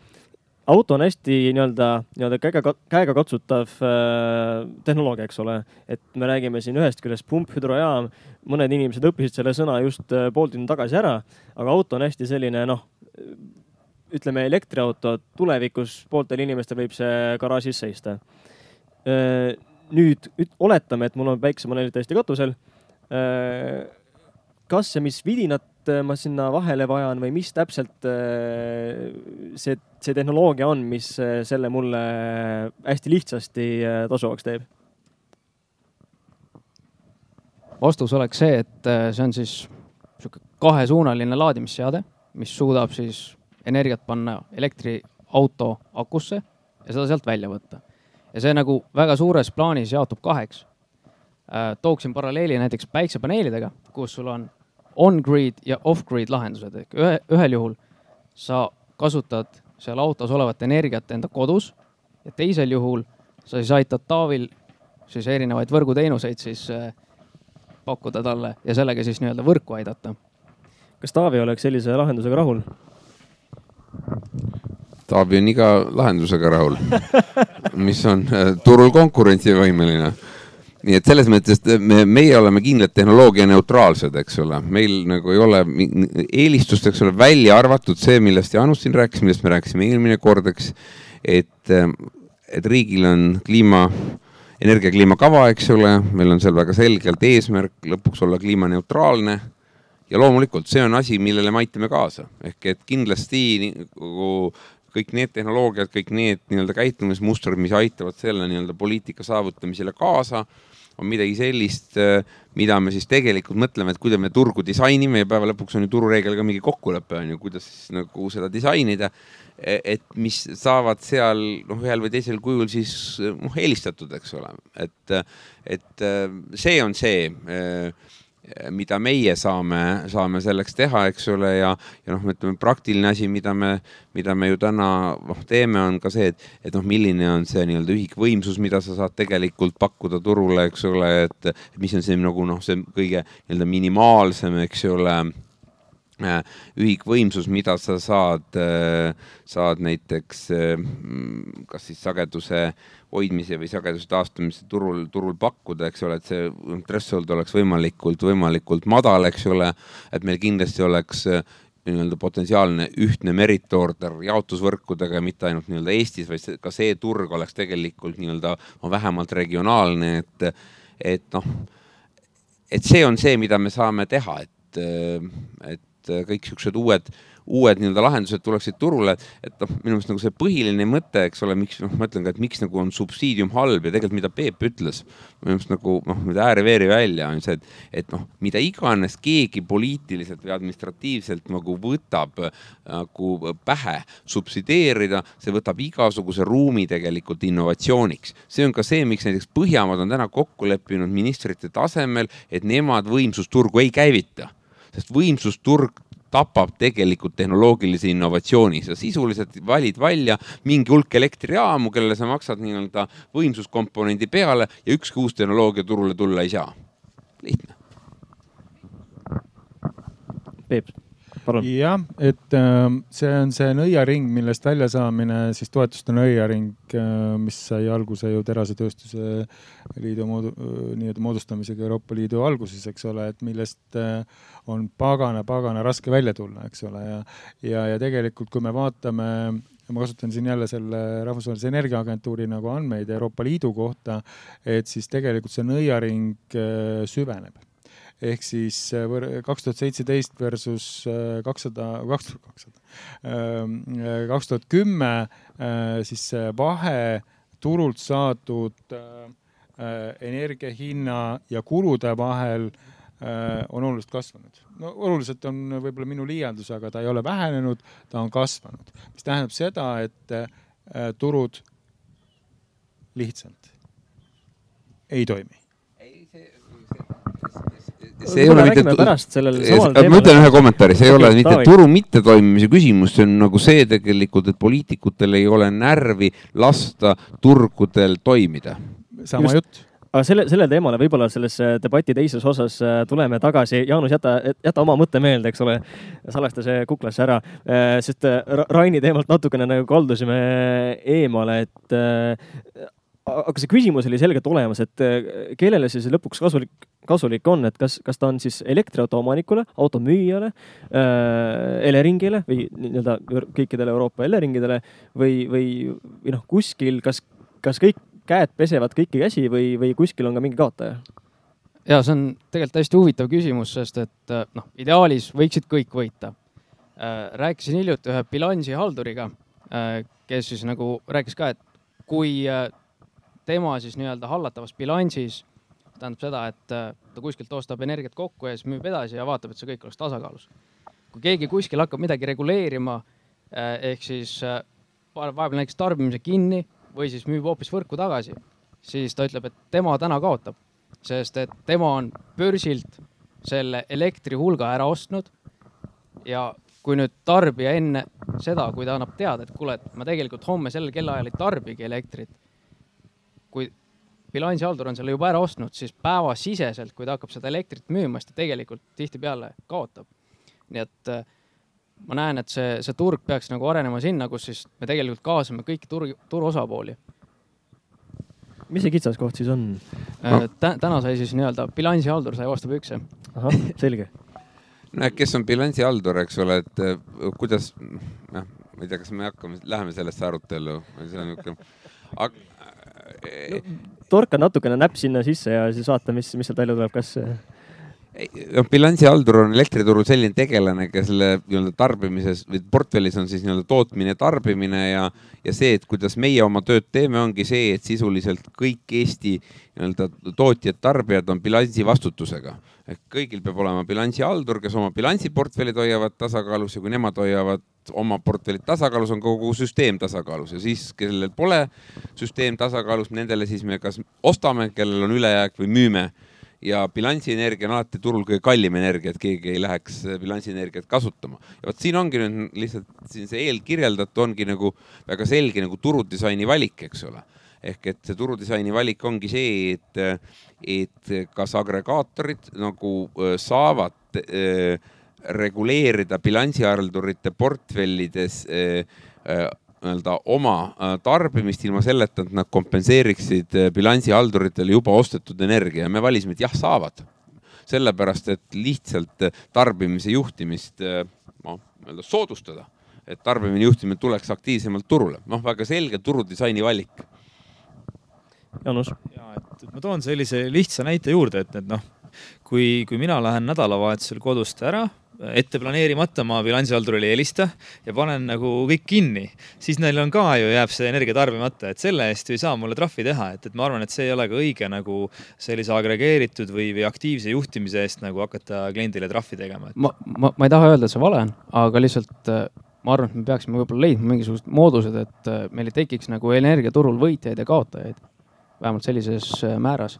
auto on hästi nii-öelda, nii-öelda käega, käegakatsutav äh, tehnoloogia, eks ole. et me räägime siin ühest küljest pumphüdrojaam, mõned inimesed õppisid selle sõna just äh, pool tundi tagasi ära, aga auto on hästi selline noh, ütleme elektriauto, tulevikus pooltel inimestel võib see garaažis seista nüüd oletame, et mul on päikesepaneelid täiesti katusel kas ja mis vidinat ma sinna vahele vajan või mis täpselt see, see tehnoloogia on, mis selle mulle hästi lihtsasti tasuvaks teeb? vastus oleks see, et see on siis sihuke kahesuunaline laadimisseade, mis suudab siis energiat panna elektriauto akusse ja seda sealt välja võtta. ja see nagu väga suures plaanis jaotub kaheks. tooksin paralleeli näiteks päiksepaneelidega, kus sul on on-grid ja off-grid lahendused ehk ühe, ühel juhul sa kasutad seal autos olevat energiat enda kodus ja teisel juhul sa siis aitad Taavil siis erinevaid võrguteenuseid siis äh, pakkuda talle ja sellega siis nii-öelda võrku aidata. kas Taavi oleks sellise lahendusega rahul? Taavi on iga lahendusega rahul. Mis on äh, turul konkurentsivõimeline. Nii et selles mõttes me, meie oleme kindlalt tehnoloogia neutraalsed, eks ole, meil nagu ei ole eelistust, eks ole, välja arvatud see, millest Jaanus siin rääkis, millest me rääkisime eelmine kord, eks. et, et riigil on kliima, energiakliimakava, eks ole, meil on seal väga selgelt eesmärk lõpuks olla kliimaneutraalne ja loomulikult see on asi, millele me aitame kaasa, ehk et kindlasti nagu kõik need tehnoloogiad, kõik need nii-öelda käitumismustrid, mis aitavad selle nii-öelda poliitika saavutamisele kaasa on midagi sellist, mida me siis tegelikult mõtleme, et kuidas me turgu disainime ja päeva lõpuks on ju turureegel ka mingi kokkulepe on ju, kuidas siis nagu seda disainida. E, et mis saavad seal noh, ühel või teisel kujul siis noh eelistatud, eks ole, et, et see on see mida meie saame, saame selleks teha, eks ole, ja, ja noh, ütleme praktiline asi, mida me, mida me ju täna noh, teeme, on ka see, et, et noh, milline on see nii-öelda ühikvõimsus, mida sa saad tegelikult pakkuda turule, eks ole, et mis on see nagu noh, see kõige nii-öelda minimaalsem, eks ole Äh, ühikvõimsus, mida sa saad, äh, saad näiteks äh, kas siis sageduse hoidmise või sageduse taastamise turul, turul pakkuda, eks ole, et see threshold oleks võimalikult, võimalikult madal, eks ole, et meil kindlasti oleks nii-öelda potentsiaalne ühtne merit order jaotusvõrkudega, mitte ainult nii-öelda Eestis, vaid ka see turg oleks tegelikult nii-öelda vähemalt regionaalne, et, et noh, et see on see, mida me saame teha, et, et et äh, kõik siuksed uued, uued nii-öelda lahendused tuleksid turule, et noh, minu meelest nagu see põhiline mõte, eks ole, miks noh, ma ütlen ka, et miks nagu on subsiidium halb ja tegelikult mida Peep ütles, minu meelest nagu noh, mida ääre-veeri välja on see, et, et noh, mida iganes keegi poliitiliselt või administratiivselt nagu võtab nagu pähe subsideerida, see võtab igasuguse ruumi tegelikult innovatsiooniks. see on ka see, miks näiteks Põhjamaad on täna kokku leppinud ministrite tasemel, et nemad võimsusturgu ei käivita sest võimsusturg tapab tegelikult tehnoloogilise innovatsiooni, sa sisuliselt valid välja mingi hulk elektrijaamu, kellele sa maksad nii-öelda võimsuskomponendi peale ja ükski uus tehnoloogia turule tulla ei saa. lihtne. Peep jah, et äh, see on see nõiaring, millest väljasaamine, siis toetuste nõiaring äh,, mis sai alguse ju Terasetööstuse Liidu moodu, äh, nii-öelda moodustamisega Euroopa Liidu alguses, eks ole, et millest äh, on pagana-pagana raske välja tulla, eks ole, ja, ja, ja tegelikult, kui me vaatame ma kasutan siin jälle selle Rahvusvahelise Energiaagentuuri nagu andmeid Euroopa Liidu kohta, et siis tegelikult see nõiaring süveneb ehk siis äh, kaks tuhat seitseteist versus äh, kakssada, kaks tuhat kakssada, ähm, äh, kaks tuhat kümme, siis vahe turult saadud energia hinna ja kulude vahel on oluliselt kasvanud. no oluliselt on võib-olla minu liialdus, aga ta ei ole vähenenud, ta on kasvanud, mis tähendab seda, et turud lihtsalt ei toimi see ei ole mitte. pärast sellel samal teemal. ma ütlen ühe kommentaari, see ei ole mitte turu mittetoimimise küsimus, see on nagu see tegelikult, et poliitikutel ei ole närvi lasta turgudel toimida. sama Just. jutt aga selle, sellele teemale võib-olla selles debati teises osas äh, tuleme tagasi. Jaanus, jäta, jäta oma mõte meelde, eks ole, salvesta see kuklasse ära, äh, sest äh, Raini teemalt natukene nagu kaldusime eemale, et aga see küsimus oli selgelt olemas, et kellele see siis lõpuks kasulik, kasulik on, et kas, kas ta on siis elektriauto omanikule, automüüjale äh,, Eleringile või nii-öelda kõikidele Euroopa Eleringidele või, või, või noh, kuskil, kas, kas kõik käed pesevad kõiki käsi või, või kuskil on ka mingi kaotaja? ja see on tegelikult hästi huvitav küsimus, sest et äh, noh, ideaalis võiksid kõik võita. Äh, rääkisin hiljuti ühe bilansihalduriga, äh, kes siis nagu rääkis ka, et kui tema siis nii-öelda hallatavas bilansis tähendab seda, et ta kuskilt ostab energiat kokku ja siis müüb edasi ja vaatab, et see kõik oleks tasakaalus. kui keegi kuskil hakkab midagi reguleerima ehk siis vahepeal näiteks tarbimise kinni või siis müüb hoopis võrku tagasi, siis ta ütleb, et tema täna kaotab, sest et tema on börsilt selle elektri hulga ära ostnud. ja kui nüüd tarbija enne seda, kui ta annab teada, et kuule, et ma tegelikult homme sellel kellaajal ei tarbigi elektrit. kui bilansihaldur on selle juba ära ostnud, siis päevasiseselt, kui ta hakkab seda elektrit müüma, siis ta tegelikult tihtipeale kaotab. nii et äh, ma näen, et see, see turg peaks nagu arenema sinna, kus siis me tegelikult kaasame kõiki turu, turu osapooli. mis see kitsaskoht siis on no.? Äh, täna sai siis nii-öelda bilansihaldur sai osta pükse. ahah, selge. no kes on bilansihaldur, eks ole, et äh, kuidas, noh, ma ei tea, kas me hakkame, läheme sellesse arutellu, see on niisugune aga... no, torka natukene näpp sinna sisse ja siis vaata, mis, mis sealt välja tuleb, kas noh, bilansihaldur on elektriturul selline tegelane, kes selle nii-öelda tarbimises või portfellis on siis nii-öelda tootmine, tarbimine ja, ja see, et kuidas meie oma tööd teeme, ongi see, et sisuliselt kõik Eesti nii-öelda tootjad, tarbijad on bilansi vastutusega. Ehk kõigil peab olema bilansihaldur, kes oma bilansiportfellid hoiavad tasakaalus ja kui nemad hoiavad oma portfellid tasakaalus, on kogu süsteem tasakaalus ja siis, kellel pole süsteem tasakaalus, nendele siis me kas ostame, kellel on ülejääk või müüme ja bilansienergia on alati turul kõige kallim energia, et keegi ei läheks bilansienergiat kasutama. ja vot siin ongi nüüd lihtsalt siin see eelkirjeldatu ongi nagu väga selge nagu turudisaini valik, eks ole. ehk et see turudisaini valik ongi see, et, et kas agregaatorid nagu äh, saavad äh, reguleerida bilansihaldurite portfellides äh, nii-öelda oma tarbimist ilma selleta, et nad kompenseeriksid bilansihalduritele juba ostetud energia me valisime, et jah, saavad. sellepärast, et lihtsalt tarbimise juhtimist noh, nii-öelda soodustada, et tarbimine juhtimine tuleks aktiivsemalt turule, noh, väga selge turudisaini valik. Jaanus. ja, et ma toon sellise lihtsa näite juurde, et, et noh, kui, kui mina lähen nädalavahetusel kodust ära ette planeerimata ma bilansihaldurile ei helista ja panen nagu kõik kinni, siis neil on ka ju, jääb see energia tarbimata, et selle eest ju ei saa mulle trahvi teha, et, et ma arvan, et see ei ole ka õige nagu sellise agregeeritud või, või aktiivse juhtimise eest nagu hakata kliendile trahvi tegema et.... ma, ma, ma ei taha öelda, et see vale on, aga lihtsalt äh, ma arvan, et me peaksime võib-olla leidma mingisugused moodused, et äh, meil ei tekiks nagu energiaturul võitjaid ja kaotajaid. Vähemalt sellises äh, määras.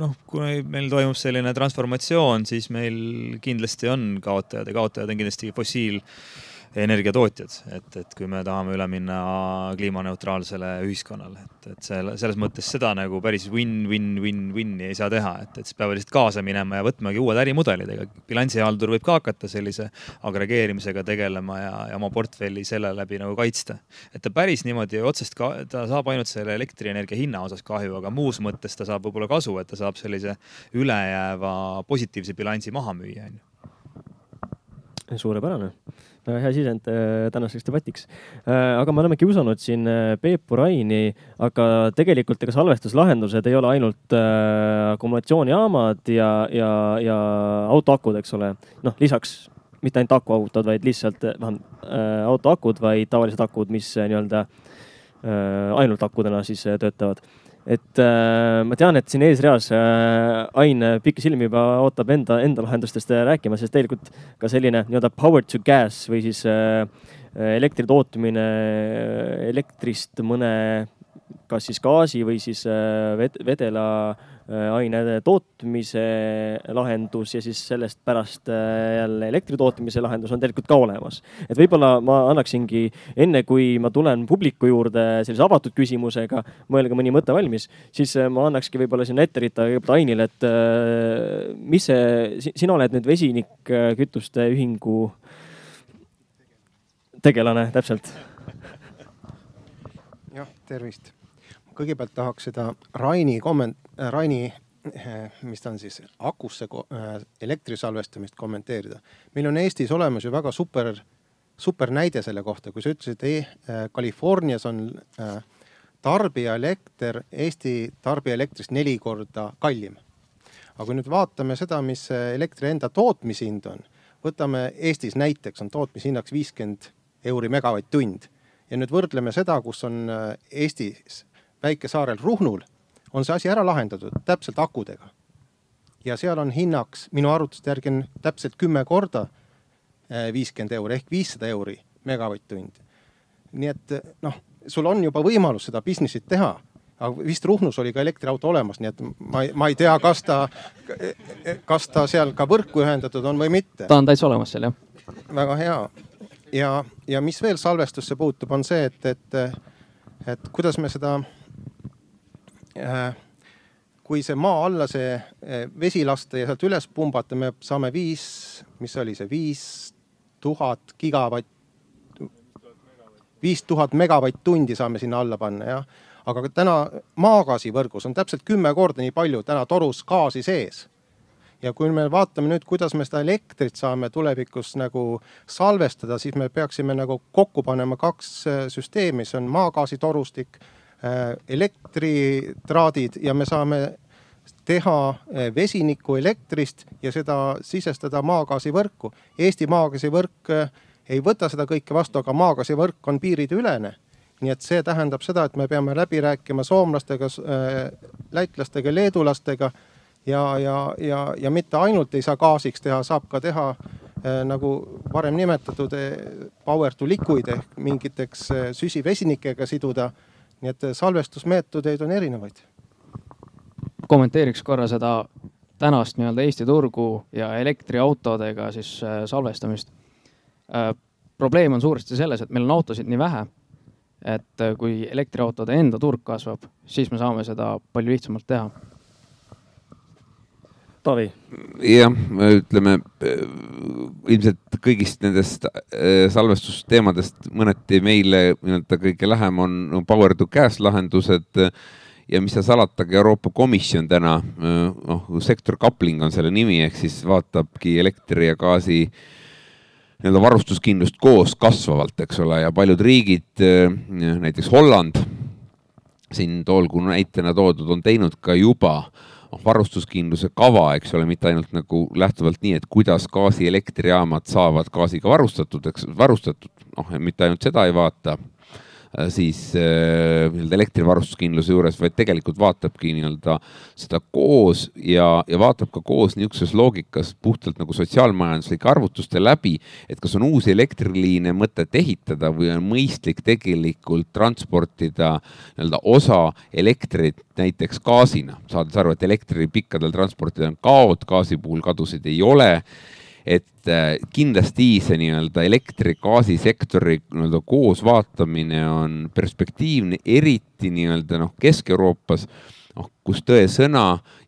Noh, kui meil toimub selline transformatsioon, siis meil kindlasti on kaotajad ja kaotajad on kindlasti fossiil energiatootjad, et, et kui me tahame üle minna kliimaneutraalsele ühiskonnale, et, et selle, selles mõttes seda nagu päris win-win-win-win'i ei saa teha, et, et siis peavad lihtsalt kaasa minema ja võtmagi uued ärimudelid, ega bilansihaldur võib ka hakata sellise agregeerimisega tegelema ja, ja oma portfelli selle läbi nagu kaitsta. et ta päris niimoodi otsest ka, ta saab ainult selle elektrienergia hinna osas kahju, aga muus mõttes ta saab võib-olla kasu, et ta saab sellise ülejääva positiivse bilansi maha müüa, onju. suurepärane väga hea sisend äh, tänaseks debatiks. Äh, aga me oleme kiusanud siin äh, Peep Raini, aga tegelikult ega salvestuslahendused ei ole ainult akumulatsioonijaamad ja, ja, ja autoakud, eks ole. noh, lisaks mitte ainult akuautod, vaid lihtsalt vähemalt autoakud, vaid tavalised akud, mis nii-öelda ainult akudena siis töötavad et äh, ma tean, et siin eesreas äh, Ain pikisilmi juba ootab enda, enda lahendustest äh, rääkima, sest tegelikult ka selline nii-öelda power to gas või siis äh, elektri tootmine äh, elektrist mõne kas siis gaasi või siis vedela aine tootmise lahendus ja siis sellest pärast jälle elektri tootmise lahendus on tegelikult ka olemas. et võib-olla ma annaksingi enne, kui ma tulen publiku juurde sellise avatud küsimusega, mõelge mõni mõte valmis, siis ma annakski võib-olla sinna ette ritta kõigepealt Ainile, et mis see, sina oled nüüd vesinikkütuste ühingu tegelane, täpselt. jah, tervist. Kõigepealt tahaks seda Raini komment-, äh, Raini, äh, mis ta on siis, akusse äh, elektri salvestamist kommenteerida. meil on Eestis olemas ju väga super, super näide selle kohta, kui sa ütlesid e, Californias on tarbijaelekter Eesti tarbijaelektrist neli korda kallim. aga kui nüüd vaatame seda, mis elektri enda tootmishind on, võtame Eestis näiteks on tootmishinnaks viiskümmend euri megavatt-tund. ja nüüd võrdleme seda, kus on Eestis väikesaarel Ruhnul, on see asi ära lahendatud täpselt akudega. ja seal on hinnaks minu arvutuste järgi on täpselt kümme korda äh, viiskümmend euri ehk viissada euri megavatt-tund. nii et noh, sul on juba võimalus seda business'it teha aga vist Ruhnus oli ka elektriauto olemas, nii et ma, ma ei tea, kas ta, kas ta seal ka võrku ühendatud on või mitte. ta on täitsa olemas seal jah. väga hea ja, ja mis veel salvestusse puutub, on see, et, et, et kuidas me seda kui see maa alla see äh, vesi lasta ja sealt üles pumbata, me saame viis, mis oli see, viis tuhat gigavatt, viis tuhat megavatt-tundi saame sinna alla panna, jah. aga täna maagaasivõrgus on täpselt kümme korda nii palju täna torus gaasi sees ja kui me vaatame nüüd, kuidas me seda elektrit saame tulevikus nagu salvestada, siis me peaksime nagu kokku panema kaks äh, süsteemi, see on maagaasitorustik, äh, elektritraadid ja me saame teha äh, vesinikku elektrist ja seda sisestada maagaasivõrku. Eesti maagaasivõrk ei võta seda kõike vastu, aga maagaasivõrk on piirideülene nii et see tähendab seda, et me peame läbi rääkima soomlastega, lätlastega, leedulastega ja, ja, ja, ja mitte ainult ei saa gaasiks teha, saab ka teha äh, nagu varem nimetatud äh, power to liquid ehk mingiteks äh, süsivesinikega siduda. Nii et salvestusmeetodeid on erinevaid. kommenteeriks korra seda tänast nii-öelda Eesti turgu ja elektriautodega siis salvestamist. probleem on suuresti selles, et meil on autosid nii vähe, et kui elektriautode enda turg kasvab, siis me saame seda palju lihtsamalt teha Taavi? jah, ütleme ilmselt kõigist nendest äh, salvestusteemadest mõneti meile nii-öelda kõige lähem on power to gas lahendused ja mis seal salatagi, Euroopa Komisjon täna, noh, sektor coupling on selle nimi, ehk siis vaatabki elektri ja gaasi nii-öelda varustuskindlust koos kasvavalt, eks ole, ja paljud riigid, näiteks Holland, siin toolgu näitena toodud, on teinud ka juba äh, noh, varustuskindluse kava, eks ole, mitte ainult nagu lähtuvalt nii, et kuidas gaasielektrijaamad saavad gaasiga varustatud, eks varustatud, noh, mitte ainult seda ei vaata siis äh, nii-öelda elektrivarustuskindluse juures, vaid tegelikult vaatabki nii-öelda seda koos ja, ja vaatab ka koos niisuguses loogikas puhtalt nagu sotsiaalmajanduslike arvutuste läbi, et kas on uusi elektriliine mõtet ehitada või on mõistlik tegelikult transportida nii-öelda osa elektrit näiteks gaasina, saades aru, et elektri pikkadel transportidel on kaod, gaasi puhul kadusid ei ole et äh, kindlasti see nii-öelda elektri-gaasisektori nii-öelda koos vaatamine on perspektiivne, eriti nii-öelda noh, Kesk-Euroopas, noh, kus tõesõna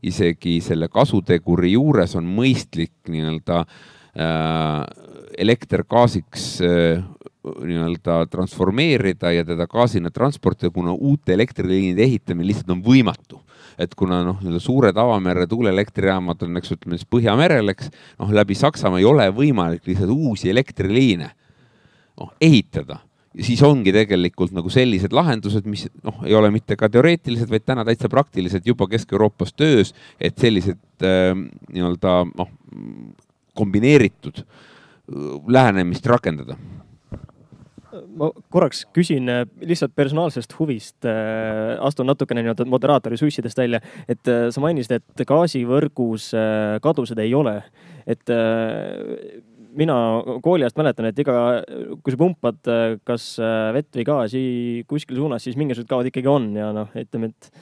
isegi selle kasuteguri juures on mõistlik nii-öelda äh, elekter gaasiks äh, nii-öelda transformeerida ja teda gaasina transportida, kuna uute elektriliinide ehitamine lihtsalt on võimatu et kuna noh, nii-öelda suured avamere tuuleelektrijaamad on, eks ütleme siis Põhjamerel, eks noh, läbi Saksamaa ei ole võimalik lihtsalt uusi elektriliine noh, ehitada. Siis ongi tegelikult nagu sellised lahendused, mis noh, ei ole mitte ka teoreetilised, vaid täna täitsa praktiliselt juba Kesk-Euroopas töös, et sellised äh, nii-öelda noh, kombineeritud lähenemist rakendada ma korraks küsin äh, lihtsalt personaalsest huvist, äh, astun natukene nii-öelda moderaatori sussidest välja, et äh, sa mainisid, et gaasivõrgus kadusid ei ole. et mina kooli ajast mäletan, et iga, kui sa pumpad kas vett või gaasi kuskil suunas, siis mingisugused kaod ikkagi on ja noh, ütleme, et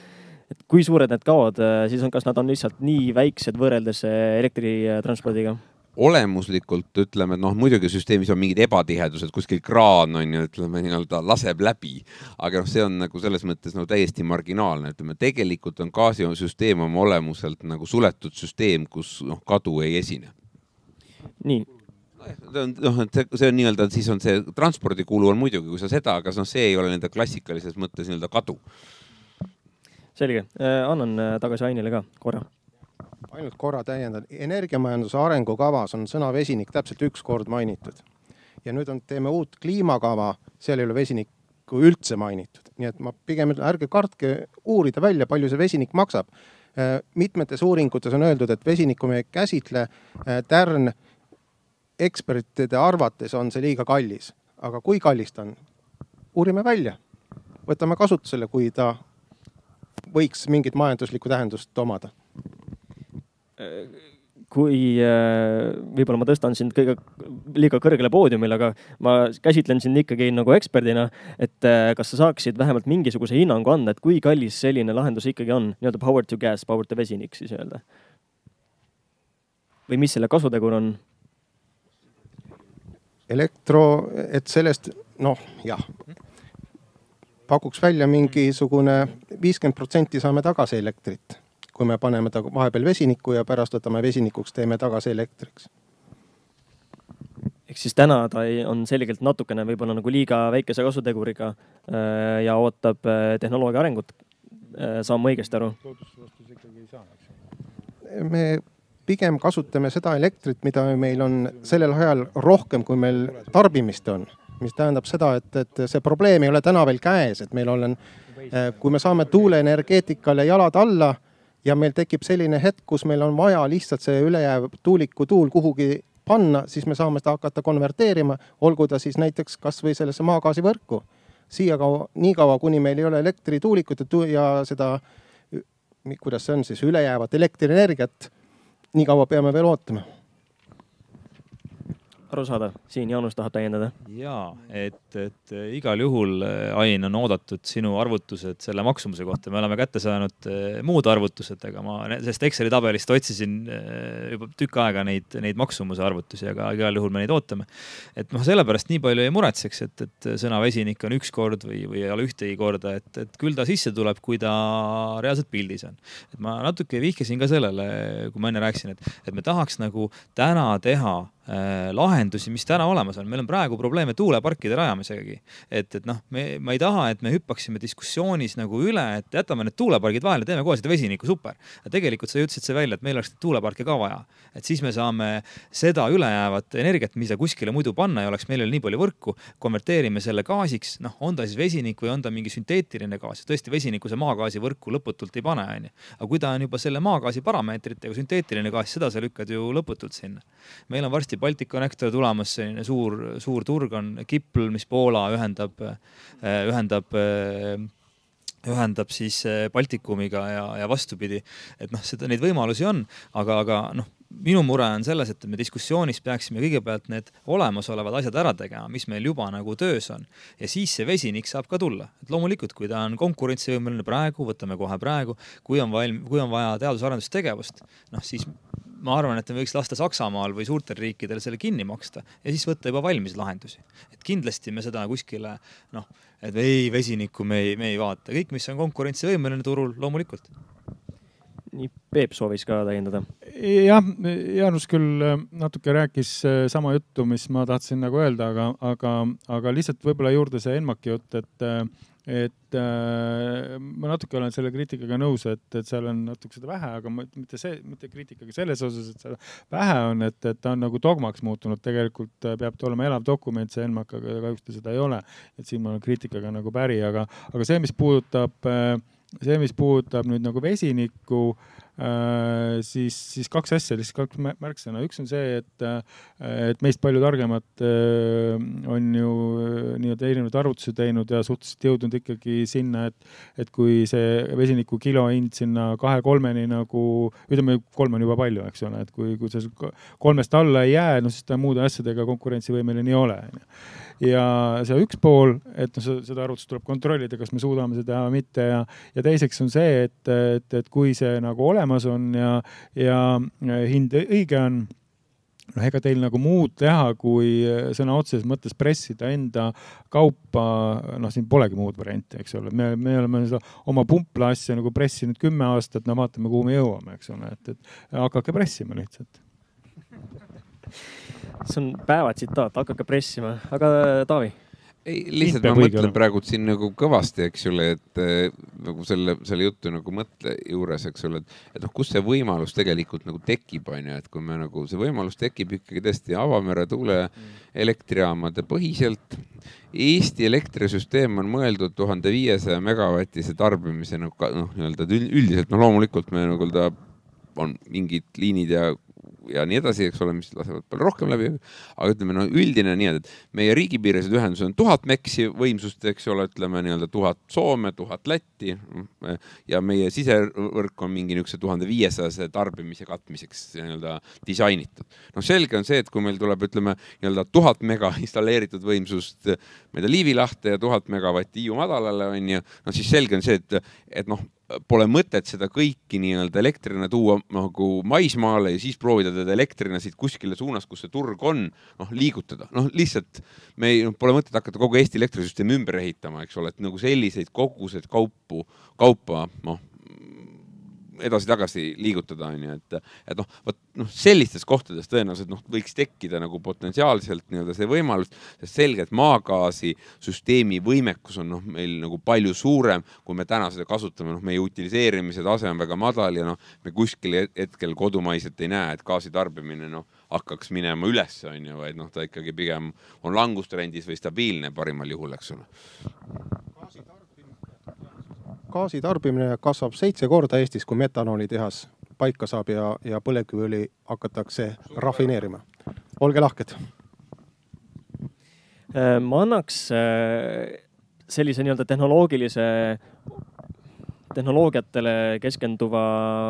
et kui suured need kaod siis on, kas nad on lihtsalt nii väiksed võrreldes elektritranspordiga? Olemuslikult ütleme, et noh, muidugi süsteemis on mingid ebatihedused, kuskil kraan on ju, ütleme nii-öelda laseb läbi. aga noh, see on nagu selles mõttes nagu täiesti marginaalne, ütleme tegelikult on gaasisüsteem oma olemuselt nagu suletud süsteem, kus noh, kadu ei esine. nii noh, et see, see on nii-öelda, siis on see transpordikulu on muidugi, kui sa seda, aga noh, see ei ole nende klassikalises mõttes nii-öelda kadu. selge, äh, annan äh, tagasi Ainile ka korra ainult korra täiendan, energiamajanduse arengukavas on sõna vesinik täpselt üks kord mainitud. ja nüüd on, teeme uut kliimakava, seal ei ole vesinikku üldse mainitud, nii et ma pigem ütlen, ärge kartke uurida välja, palju see vesinik maksab. Äh, mitmetes uuringutes on öeldud, et vesinikku me ei käsitle. Äh, Tärn ekspertide arvates on see liiga kallis, aga kui kallis ta on? uurime välja, võtame kasutusele, kui ta võiks mingit majanduslikku tähendust omada kui äh, võib-olla ma tõstan sind kõige liiga kõrgele poodiumile, aga ma käsitlen sind ikkagi nagu eksperdina, et äh, kas sa saaksid vähemalt mingisuguse hinnangu anda, et kui kallis selline lahendus ikkagi on, nii-öelda power to gas, power to vesinik siis öelda? või mis selle kasutegur on? elektro, et sellest noh, jah, pakuks välja mingisugune viiskümmend protsenti saame tagasi elektrit kui me paneme ta vahepeal vesinikku ja pärast võtame vesinikuks, teeme tagasi elektriks. ehk siis täna ta ei, on selgelt natukene võib-olla nagu liiga väikese kasuteguriga äh, ja ootab äh, tehnoloogia arengut. Äh, saan ma õigesti aru? loodusvastus ikkagi ei saa, eks me pigem kasutame seda elektrit, mida meil on sellel ajal rohkem, kui meil tarbimist on. mis tähendab seda, et, et see probleem ei ole täna veel käes, et meil on, kui me saame tuuleenergeetikale jalad alla ja meil tekib selline hetk, kus meil on vaja lihtsalt see ülejääv tuuliku tuul kuhugi panna, siis me saame seda hakata konverteerima, olgu ta siis näiteks kasvõi sellesse maagaasivõrku. siia kaua, niikaua, kuni meil ei ole elektrituulikut ja seda, kuidas see on siis, ülejäävat elektrienergiat, nii kaua peame veel ootama arusaadav, siin Jaanus tahab täiendada. ja et, et äh, igal juhul, äh, Ain, on oodatud sinu arvutused selle maksumuse kohta, me oleme kätte saanud äh, muud arvutused, aga ma sellest Exceli tabelist otsisin juba tükk aega neid, neid maksumuse arvutusi, aga igal juhul me neid ootame. et noh, sellepärast nii palju ei muretseks, et, et sõna vesinik on üks kord või, või ei ole ühtegi korda, et, et küll ta sisse tuleb, kui ta reaalselt pildis on. et ma natuke vihjasin ka sellele, kui ma enne rääkisin, et, et me tahaks nagu täna teha Äh, lahendusi, mis täna olemas on, meil on praegu probleeme tuuleparkide rajamisegagi. et, et noh, me, ma ei taha, et me hüppaksime diskussioonis nagu üle, et jätame need tuulepargid vahele, teeme kohe seda vesinikku, super. tegelikult sa ütlesid see välja, et meil oleks tuuleparke ka vaja, et siis me saame seda ülejäävat energiat, mida kuskile muidu panna ei oleks, meil ei ole nii palju võrku, konverteerime selle gaasiks, noh, on ta siis vesinik või on ta mingi sünteetiline gaas, tõesti vesiniku see maagaasi võrku lõputult ei pane, onju. aga kui ta on juba selle maagaasi parameetritega sünteetiline gaas, seda sa lükkad ju lõputult sinna. meil on varsti varsti Balticconnector tulemas, selline suur, suur turg on Kipl, mis Poola ühendab, äh, ühendab äh, ühendab siis äh, Baltikumiga ja, ja vastupidi. et noh, seda, neid võimalusi on, aga, aga noh, minu mure on selles, et me diskussioonis peaksime kõigepealt need olemasolevad asjad ära tegema, mis meil juba nagu töös on. ja siis see vesinik saab ka tulla. et loomulikult, kui ta on konkurentsivõimeline praegu, võtame kohe praegu, kui on valm-, kui on vaja teadus-arendustegevust, noh siis ma arvan, et me võiks lasta Saksamaal või suurtel riikidel selle kinni maksta ja siis võtta juba valmis lahendusi. et kindlasti me seda kuskile noh, et ei, vesinikku me ei, me ei vaata, kõik, mis on konkurentsivõimeline turul, loomulikult nii, Peep soovis ka täiendada. jah, Jaanus küll äh, natuke rääkis äh, sama juttu, mis ma tahtsin nagu öelda, aga, aga, aga lihtsalt võib-olla juurde see ENMAK-i jutt, et äh, et äh, ma natuke olen selle kriitikaga nõus, et, et seal on natuke seda vähe, aga mitte see, mitte kriitikaga selles osas, et seda vähe on, et, et ta on nagu dogmaks muutunud, tegelikult peab ta olema elav dokument, see ENMAK, aga kahjuks ta seda ei ole. et siin ma olen kriitikaga nagu päri, aga, aga see, mis puudutab äh, see, mis puudutab nüüd nagu vesinikku siis, siis kaks asja, lihtsalt kaks märksõna. üks on see, et, et meist palju targemad on ju nii-öelda erinevaid arvutusi teinud ja suhteliselt jõudnud ikkagi sinna, et, et kui see vesiniku kilo hind sinna kahe-kolmeni nagu, ütleme, kolm on juba palju, eks ole, et kui, kui see kolmest alla ei jää, no siis ta muude asjadega konkurentsivõimeline ei ole, onju ja see üks pool, et noh, seda arvutust tuleb kontrollida, kas me suudame seda teha või mitte ja, ja teiseks on see, et, et, et kui see nagu olemas on ja, ja hind õige on. Noh, ega teil nagu muud teha, kui sõna otseses mõttes pressida enda kaupa, noh, siin polegi muud varianti, eks ole, me, me oleme seda oma pumpla asja nagu pressinud kümme aastat, no vaatame, kuhu me jõuame, eks ole, et, et hakake pressima lihtsalt. See on päeva tsitaat, hakake pressima, aga Taavi ei, lihtsalt ma mõtlen praegu siin nagu kõvasti, eks ole, et äh, nagu selle, selle jutu nagu mõtte juures, eks ole, et, et noh, kus see võimalus tegelikult nagu tekib, on ju, et kui me nagu see võimalus tekib ikkagi tõesti avamere tuuleelektrijaamade põhiselt. Eesti elektrisüsteem on mõeldud tuhande viiesaja megavatise tarbimise nagu noh, nii-öelda üldiselt, no loomulikult me nagu-öelda on mingid liinid ja ja nii edasi, eks ole, mis lasevad palju rohkem läbi. aga ütleme, no üldine nii-öelda, et meie riigipiirised ühendused on tuhat meksi võimsust, eks ole, ütleme nii-öelda tuhat Soome, tuhat Lätti. ja meie sisevõrk on mingi niisuguse tuhande viiesajase tarbimise katmiseks nii-öelda disainitud. noh, selge on see, et kui meil tuleb, ütleme nii-öelda tuhat mega installeeritud võimsust mööda Liivi lahte ja tuhat megavatti Hiiu madalale on ju, no siis selge on see, et, et noh pole mõtet seda kõiki nii-öelda elektrina tuua nagu maismaale ja siis proovida teda elektrina siit kuskile suunas, kus see turg on, noh liigutada, noh lihtsalt me ei no,, pole mõtet hakata kogu Eesti elektrisüsteemi ümber ehitama, eks ole, et nagu selliseid koguseid kaupu, kaupa, noh edasi-tagasi liigutada, onju, et, et noh, vot noh, sellistes kohtades tõenäoliselt noh, võiks tekkida nagu potentsiaalselt nii-öelda see võimalus, sest selge, et maagaasi süsteemi võimekus on noh, meil nagu palju suurem, kui me täna seda kasutame, noh, meie utiliseerimise tase on väga madal ja noh, me kuskil hetkel kodumaiselt ei näe, et gaasi tarbimine noh, hakkaks minema üles, onju, vaid noh, ta ikkagi pigem on langustrendis või stabiilne parimal juhul, eks ole gaasi tarbimine kasvab seitse korda Eestis, kui metanoolitehas paika saab ja, ja põlevkiviõli hakatakse rafineerima. olge lahked. Äh, ma annaks äh, sellise nii-öelda tehnoloogilise, tehnoloogiatele keskenduva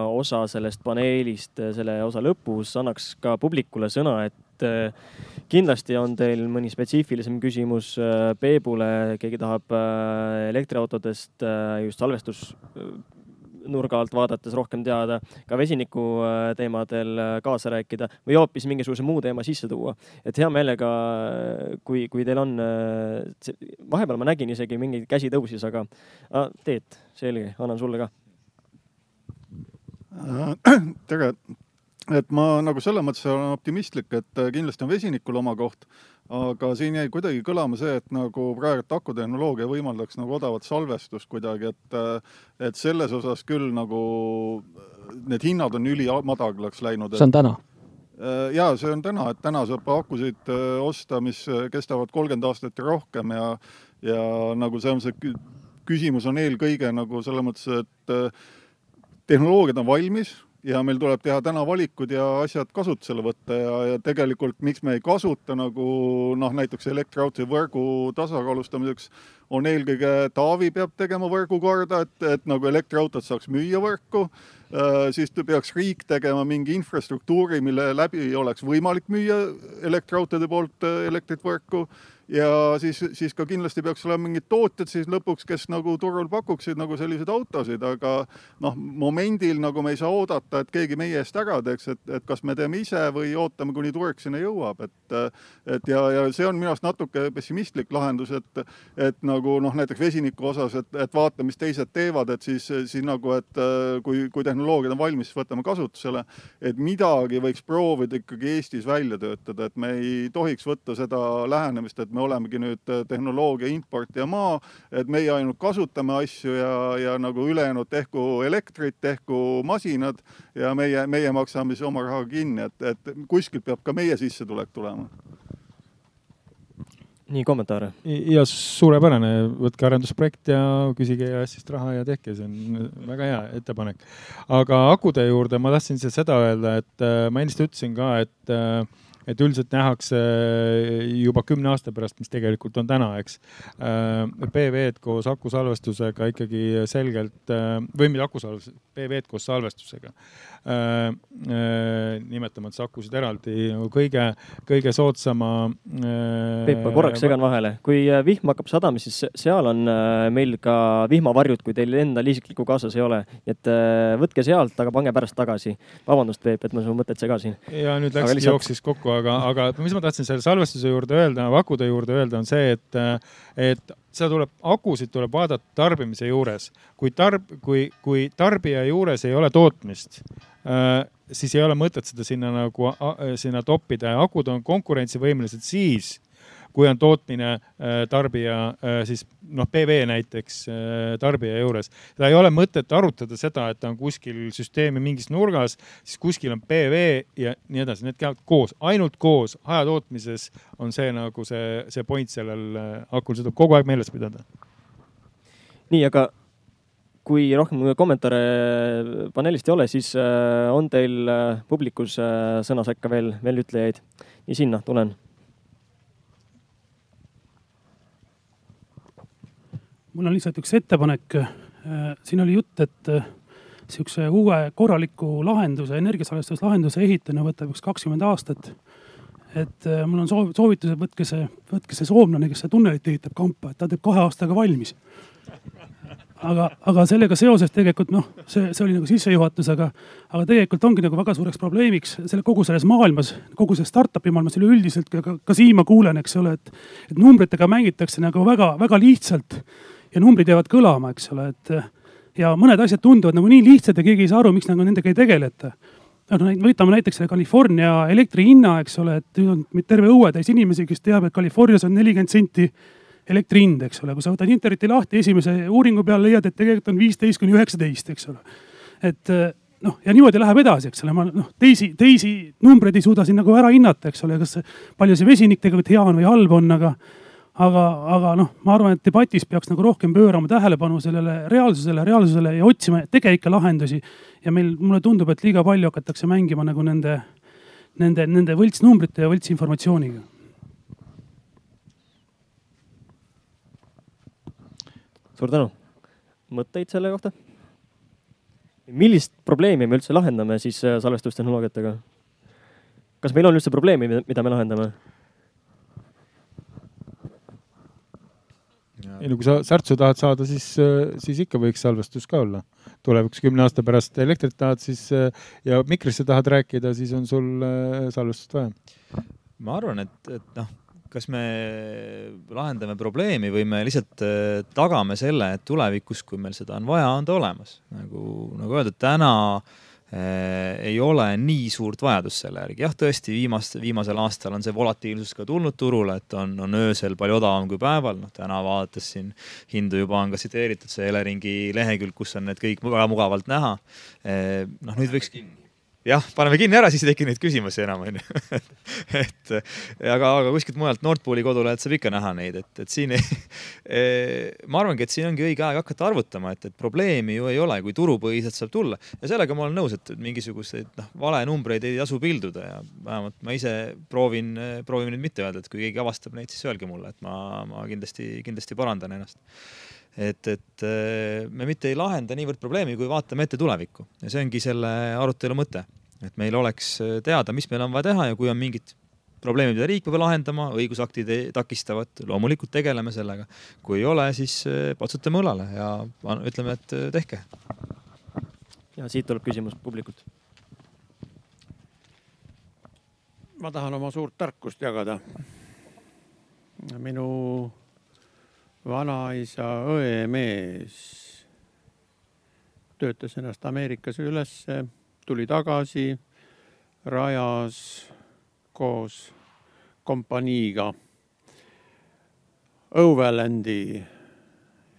osa sellest paneelist, selle osa lõpus annaks ka publikule sõna, et äh, kindlasti on teil mõni spetsiifilisem küsimus äh, Peebule, keegi tahab äh, elektriautodest äh, just salvestus nurga alt vaadates rohkem teada, ka vesiniku teemadel kaasa rääkida või hoopis mingisuguse muu teema sisse tuua. et hea meelega, kui, kui teil on, vahepeal ma nägin isegi mingeid käsi tõusis, aga Teet, selge, annan sulle ka. tere, et ma nagu selles mõttes olen optimistlik, et äh, kindlasti on vesinikul oma koht, aga siin jäi kuidagi kõlama see, et nagu praegu akutehnoloogia võimaldaks nagu odavat salvestust kuidagi, et äh, et selles osas küll nagu äh, need hinnad on ülimadalaks läinud. see on täna? ja see on täna, et täna saab akusid osta, mis kestavad kolmkümmend aastat ja rohkem ja ja nagu see on see küsimus on eelkõige nagu selles mõttes, et tehnoloogiad on valmis ja meil tuleb teha täna valikud ja asjad kasutusele võtta ja, ja tegelikult miks me ei kasuta nagu noh, näiteks elektriautode võrgu tasakaalustamiseks on eelkõige Taavi peab tegema võrgu korda, et, et nagu elektriautod saaks müüa võrku äh,. siis peaks riik tegema mingi infrastruktuuri, mille läbi oleks võimalik müüa elektriautode poolt äh, elektrit võrku ja siis, siis ka kindlasti peaks olema mingid tootjad siis lõpuks, kes nagu turul pakuksid nagu selliseid autosid, aga noh, momendil nagu me ei saa oodata, et keegi meie eest ära teeks, et, et kas me teeme ise või ootame, kuni turg sinna jõuab, et et ja, ja see on minu arust natuke pessimistlik lahendus, et et nagu noh, näiteks vesiniku osas, et, et vaata, mis teised teevad, et siis, siis nagu, et kui, kui tehnoloogiad on valmis, siis võtame kasutusele, et midagi võiks proovida ikkagi Eestis välja töötada, et me ei tohiks võtta seda lähenemist, et me me olemegi nüüd äh, tehnoloogia importija maa, et meie ainult kasutame asju ja, ja nagu ülejäänud tehku elektrit, tehku masinad ja meie, meie maksame siis oma raha kinni, et, et kuskilt peab ka meie sissetulek tulema nii, kommentaare? ja suurepärane, võtke arendusprojekt ja küsige EAS-ist raha ja tehke, see on väga hea ettepanek. aga akude juurde ma tahtsin seda öelda, et äh, ma ennist ütlesin ka, et äh, et üldiselt nähakse juba kümne aasta pärast, mis tegelikult on täna, eks. Äh, PV-d koos akusalvestusega ikkagi selgelt või mitte akusalvestus, PV-d koos salvestusega Äh, äh, nimetamata akusid eraldi nagu kõige, kõige soodsama. Äh, Peep, ma korraks segan vahele, kui vihm hakkab sadama, siis seal on meil ka vihmavarjud, kui teil endal isiklikku kaasas ei ole. et võtke sealt, aga pange pärast tagasi. vabandust, Peep, et ma su mõtet segasin. ja nüüd läks lihtsalt... jooksis kokku, aga, aga mis ma tahtsin selle salvestuse juurde öelda, akude juurde öelda, on see, et, et seda tuleb, akusid tuleb vaadata tarbimise juures. kui tarb-, kui, kui tarbija juures ei ole tootmist, Äh, siis ei ole mõtet seda sinna nagu, sinna toppida ja akud on konkurentsivõimelised siis, kui on tootmine äh, tarbija äh, siis noh, PV näiteks tarbija juures. seda ei ole mõtet arutada seda, et ta on kuskil süsteemi mingis nurgas, siis kuskil on PV ja nii edasi, need käivad koos, ainult koos hajatootmises on see nagu see, see point sellel akul, seda tuleb kogu aeg meeles pidada. nii, aga kui rohkem kommentaare paneelist ei ole, siis äh, on teil äh, publikus äh, sõna sekka veel, veel ütlejaid? ja sinna tulen. Mul on lihtsalt üks ettepanek. siin oli jutt, et sihukese uue korraliku lahenduse, energiasalvestuslahenduse ehitamine võtab üks kakskümmend aastat. et mul on soov, soovitus, et võtke see, võtke see soomlane, kes seda tunnelit ehitab kampa, et ta teeb kahe aastaga valmis aga, aga sellega seoses tegelikult noh, see, see oli nagu sissejuhatus, aga, aga tegelikult ongi nagu väga suureks probleemiks selle kogu selles maailmas, kogu selles startup'i maailmas üleüldiselt ka, ka, ka siin ma kuulen, eks ole, et, et numbritega mängitakse nagu väga-väga lihtsalt ja numbrid jäävad kõlama, eks ole, et ja mõned asjad tunduvad nagu nii lihtsad ja keegi ei saa aru, miks nagu nendega ei tegeleta. Noh, võtame näiteks selle California elektri hinna, eks ole, et nüüd on terve õuetäis inimesi, kes teab, et Californias on nelikümmend senti elektri hind, eks ole, kui sa võtad interneti lahti, esimese uuringu peal leiad, et tegelikult on viisteist kuni üheksateist, eks ole. et noh, ja niimoodi läheb edasi, eks ole, ma noh, teisi, teisi numbreid ei suuda siin nagu ära hinnata, eks ole, kas palju see vesinik tegelikult hea on või halb on, aga aga, aga noh, ma arvan, et debatis peaks nagu rohkem pöörama tähelepanu sellele reaalsusele, reaalsusele ja otsima tegelikke lahendusi. ja meil, mulle tundub, et liiga palju hakatakse mängima nagu nende, nende, nende võltsnumbrite ja võltsinformatsiooniga suur tänu. mõtteid selle kohta? millist probleemi me üldse lahendame siis äh, salvestustehnoloogiatega? kas meil on üldse probleemi, mida me lahendame? Ei no kui sa särtsu tahad saada, siis, äh, siis ikka võiks salvestus ka olla. tulevikus kümne aasta pärast elektrit tahad, siis äh, ja mikrisse tahad rääkida, siis on sul salvestust vaja. ma arvan, et, et noh, kas me lahendame probleemi või me lihtsalt äh, tagame selle, et tulevikus, kui meil seda on vaja, on ta olemas. nagu, nagu öeldud, täna äh, ei ole nii suurt vajadust selle järgi. jah, tõesti, viimast, viimasel aastal on see volatiilsus ka tulnud turule, et on, on öösel palju odavam kui päeval. noh, täna vaadates siin hindu juba on ka tsiteeritud see Eleringi lehekülg, kus on need kõik väga mugavalt näha. Äh, noh, nüüd võiks jah, paneme kinni ära, siis ei teki neid küsimusi enam, onju. et aga, aga kuskilt mujalt Nord Pooli kodulehelt saab ikka näha neid, et, et siin ei ma arvangi, et siin ongi õige aeg hakata arvutama, et, et probleemi ju ei ole, kui turupõhiselt saab tulla ja sellega ma olen nõus, et mingisuguseid noh, valenumbreid ei tasu pilduda ja vähemalt ma ise proovin, proovin nüüd mitte öelda, et kui keegi avastab neid, siis öelge mulle, et ma, ma kindlasti, kindlasti parandan ennast et, et äh, me mitte ei lahenda niivõrd probleemi, kui vaatame ette tulevikku ja see ongi selle arutelu mõte, et meil oleks äh, teada, mis meil on vaja teha ja kui on mingid probleemid, mida riik peab lahendama, õigusaktid takistavad, loomulikult tegeleme sellega. kui ei ole, siis äh, patsutame õlale ja ütleme, et tehke. ja siit tuleb küsimus publikult. ma tahan oma suurt tarkust jagada. minu vanaisa õemees. Töötas ennast Ameerikas ülesse, tuli tagasi, rajas koos kompaniiga Overlandi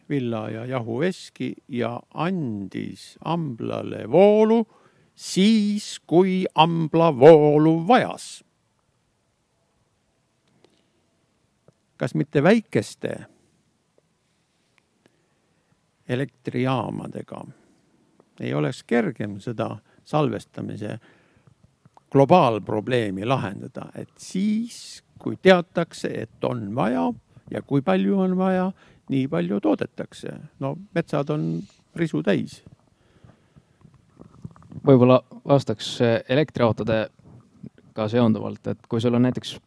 villa ja jahuveski ja andis amblale voolu siis, kui ambla voolu vajas. Kas mitte väikeste elektrijaamadega ei oleks kergem seda salvestamise globaalprobleemi lahendada, et siis, kui teatakse, et on vaja ja kui palju on vaja, nii palju toodetakse. no metsad on risu täis. võib-olla vastaks elektriautodega seonduvalt, et kui sul on näiteks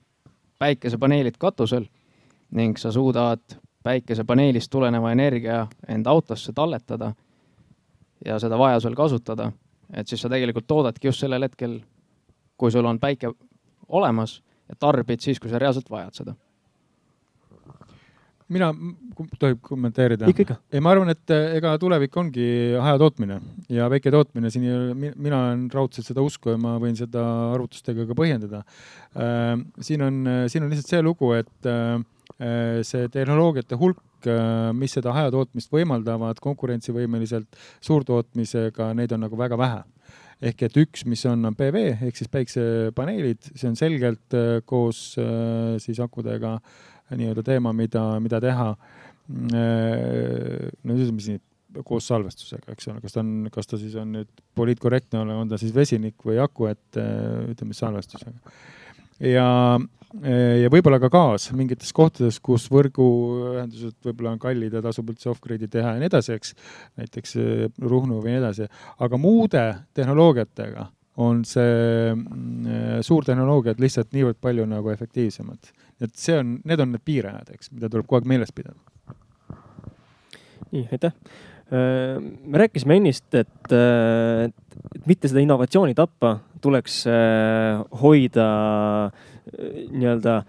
päikesepaneelid katusel ning sa suudad päikesepaneelist tuleneva energia enda autosse talletada ja seda vajadusel kasutada, et siis sa tegelikult toodadki just sellel hetkel, kui sul on päike olemas ja tarbid siis, kui sa reaalselt vajad seda mina, tohib kommenteerida? ikka, ikka. ei, ma arvan, et eh, ega tulevik ongi hajatootmine ja väiketootmine, siin ei ole, mina olen raudselt seda usku ja ma võin seda arvutustega ka põhjendada. Äh, siin on, siin on lihtsalt see lugu, et äh, see tehnoloogiate hulk, äh, mis seda hajatootmist võimaldavad konkurentsivõimeliselt suurtootmisega, neid on nagu väga vähe ehk et üks, mis on, on PV ehk siis päiksepaneelid, see on selgelt koos siis akudega äh, nii-öelda teema, mida, mida teha. no ütleme siis koos salvestusega, eks ole, kas ta on, kas ta siis on nüüd poliitkorrektne on ta siis vesinik või aku, et ütleme salvestusega. ja, ja võib-olla ka gaas mingites kohtades, kus võrguühendused võib-olla on kallid ja tasub üldse off-grid'i teha ja nii edasi, eks. näiteks Ruhnu või nii edasi, aga muude tehnoloogiatega on see mm, suurtehnoloogiad lihtsalt niivõrd palju nagu efektiivsemad. et see on, need on need piirajad, eks, mida tuleb kogu aeg meeles pidada. nii, aitäh. Äh, me rääkisime ennist, et, äh, et, mitte seda innovatsiooni tappa, tuleks äh, hoida nii-öelda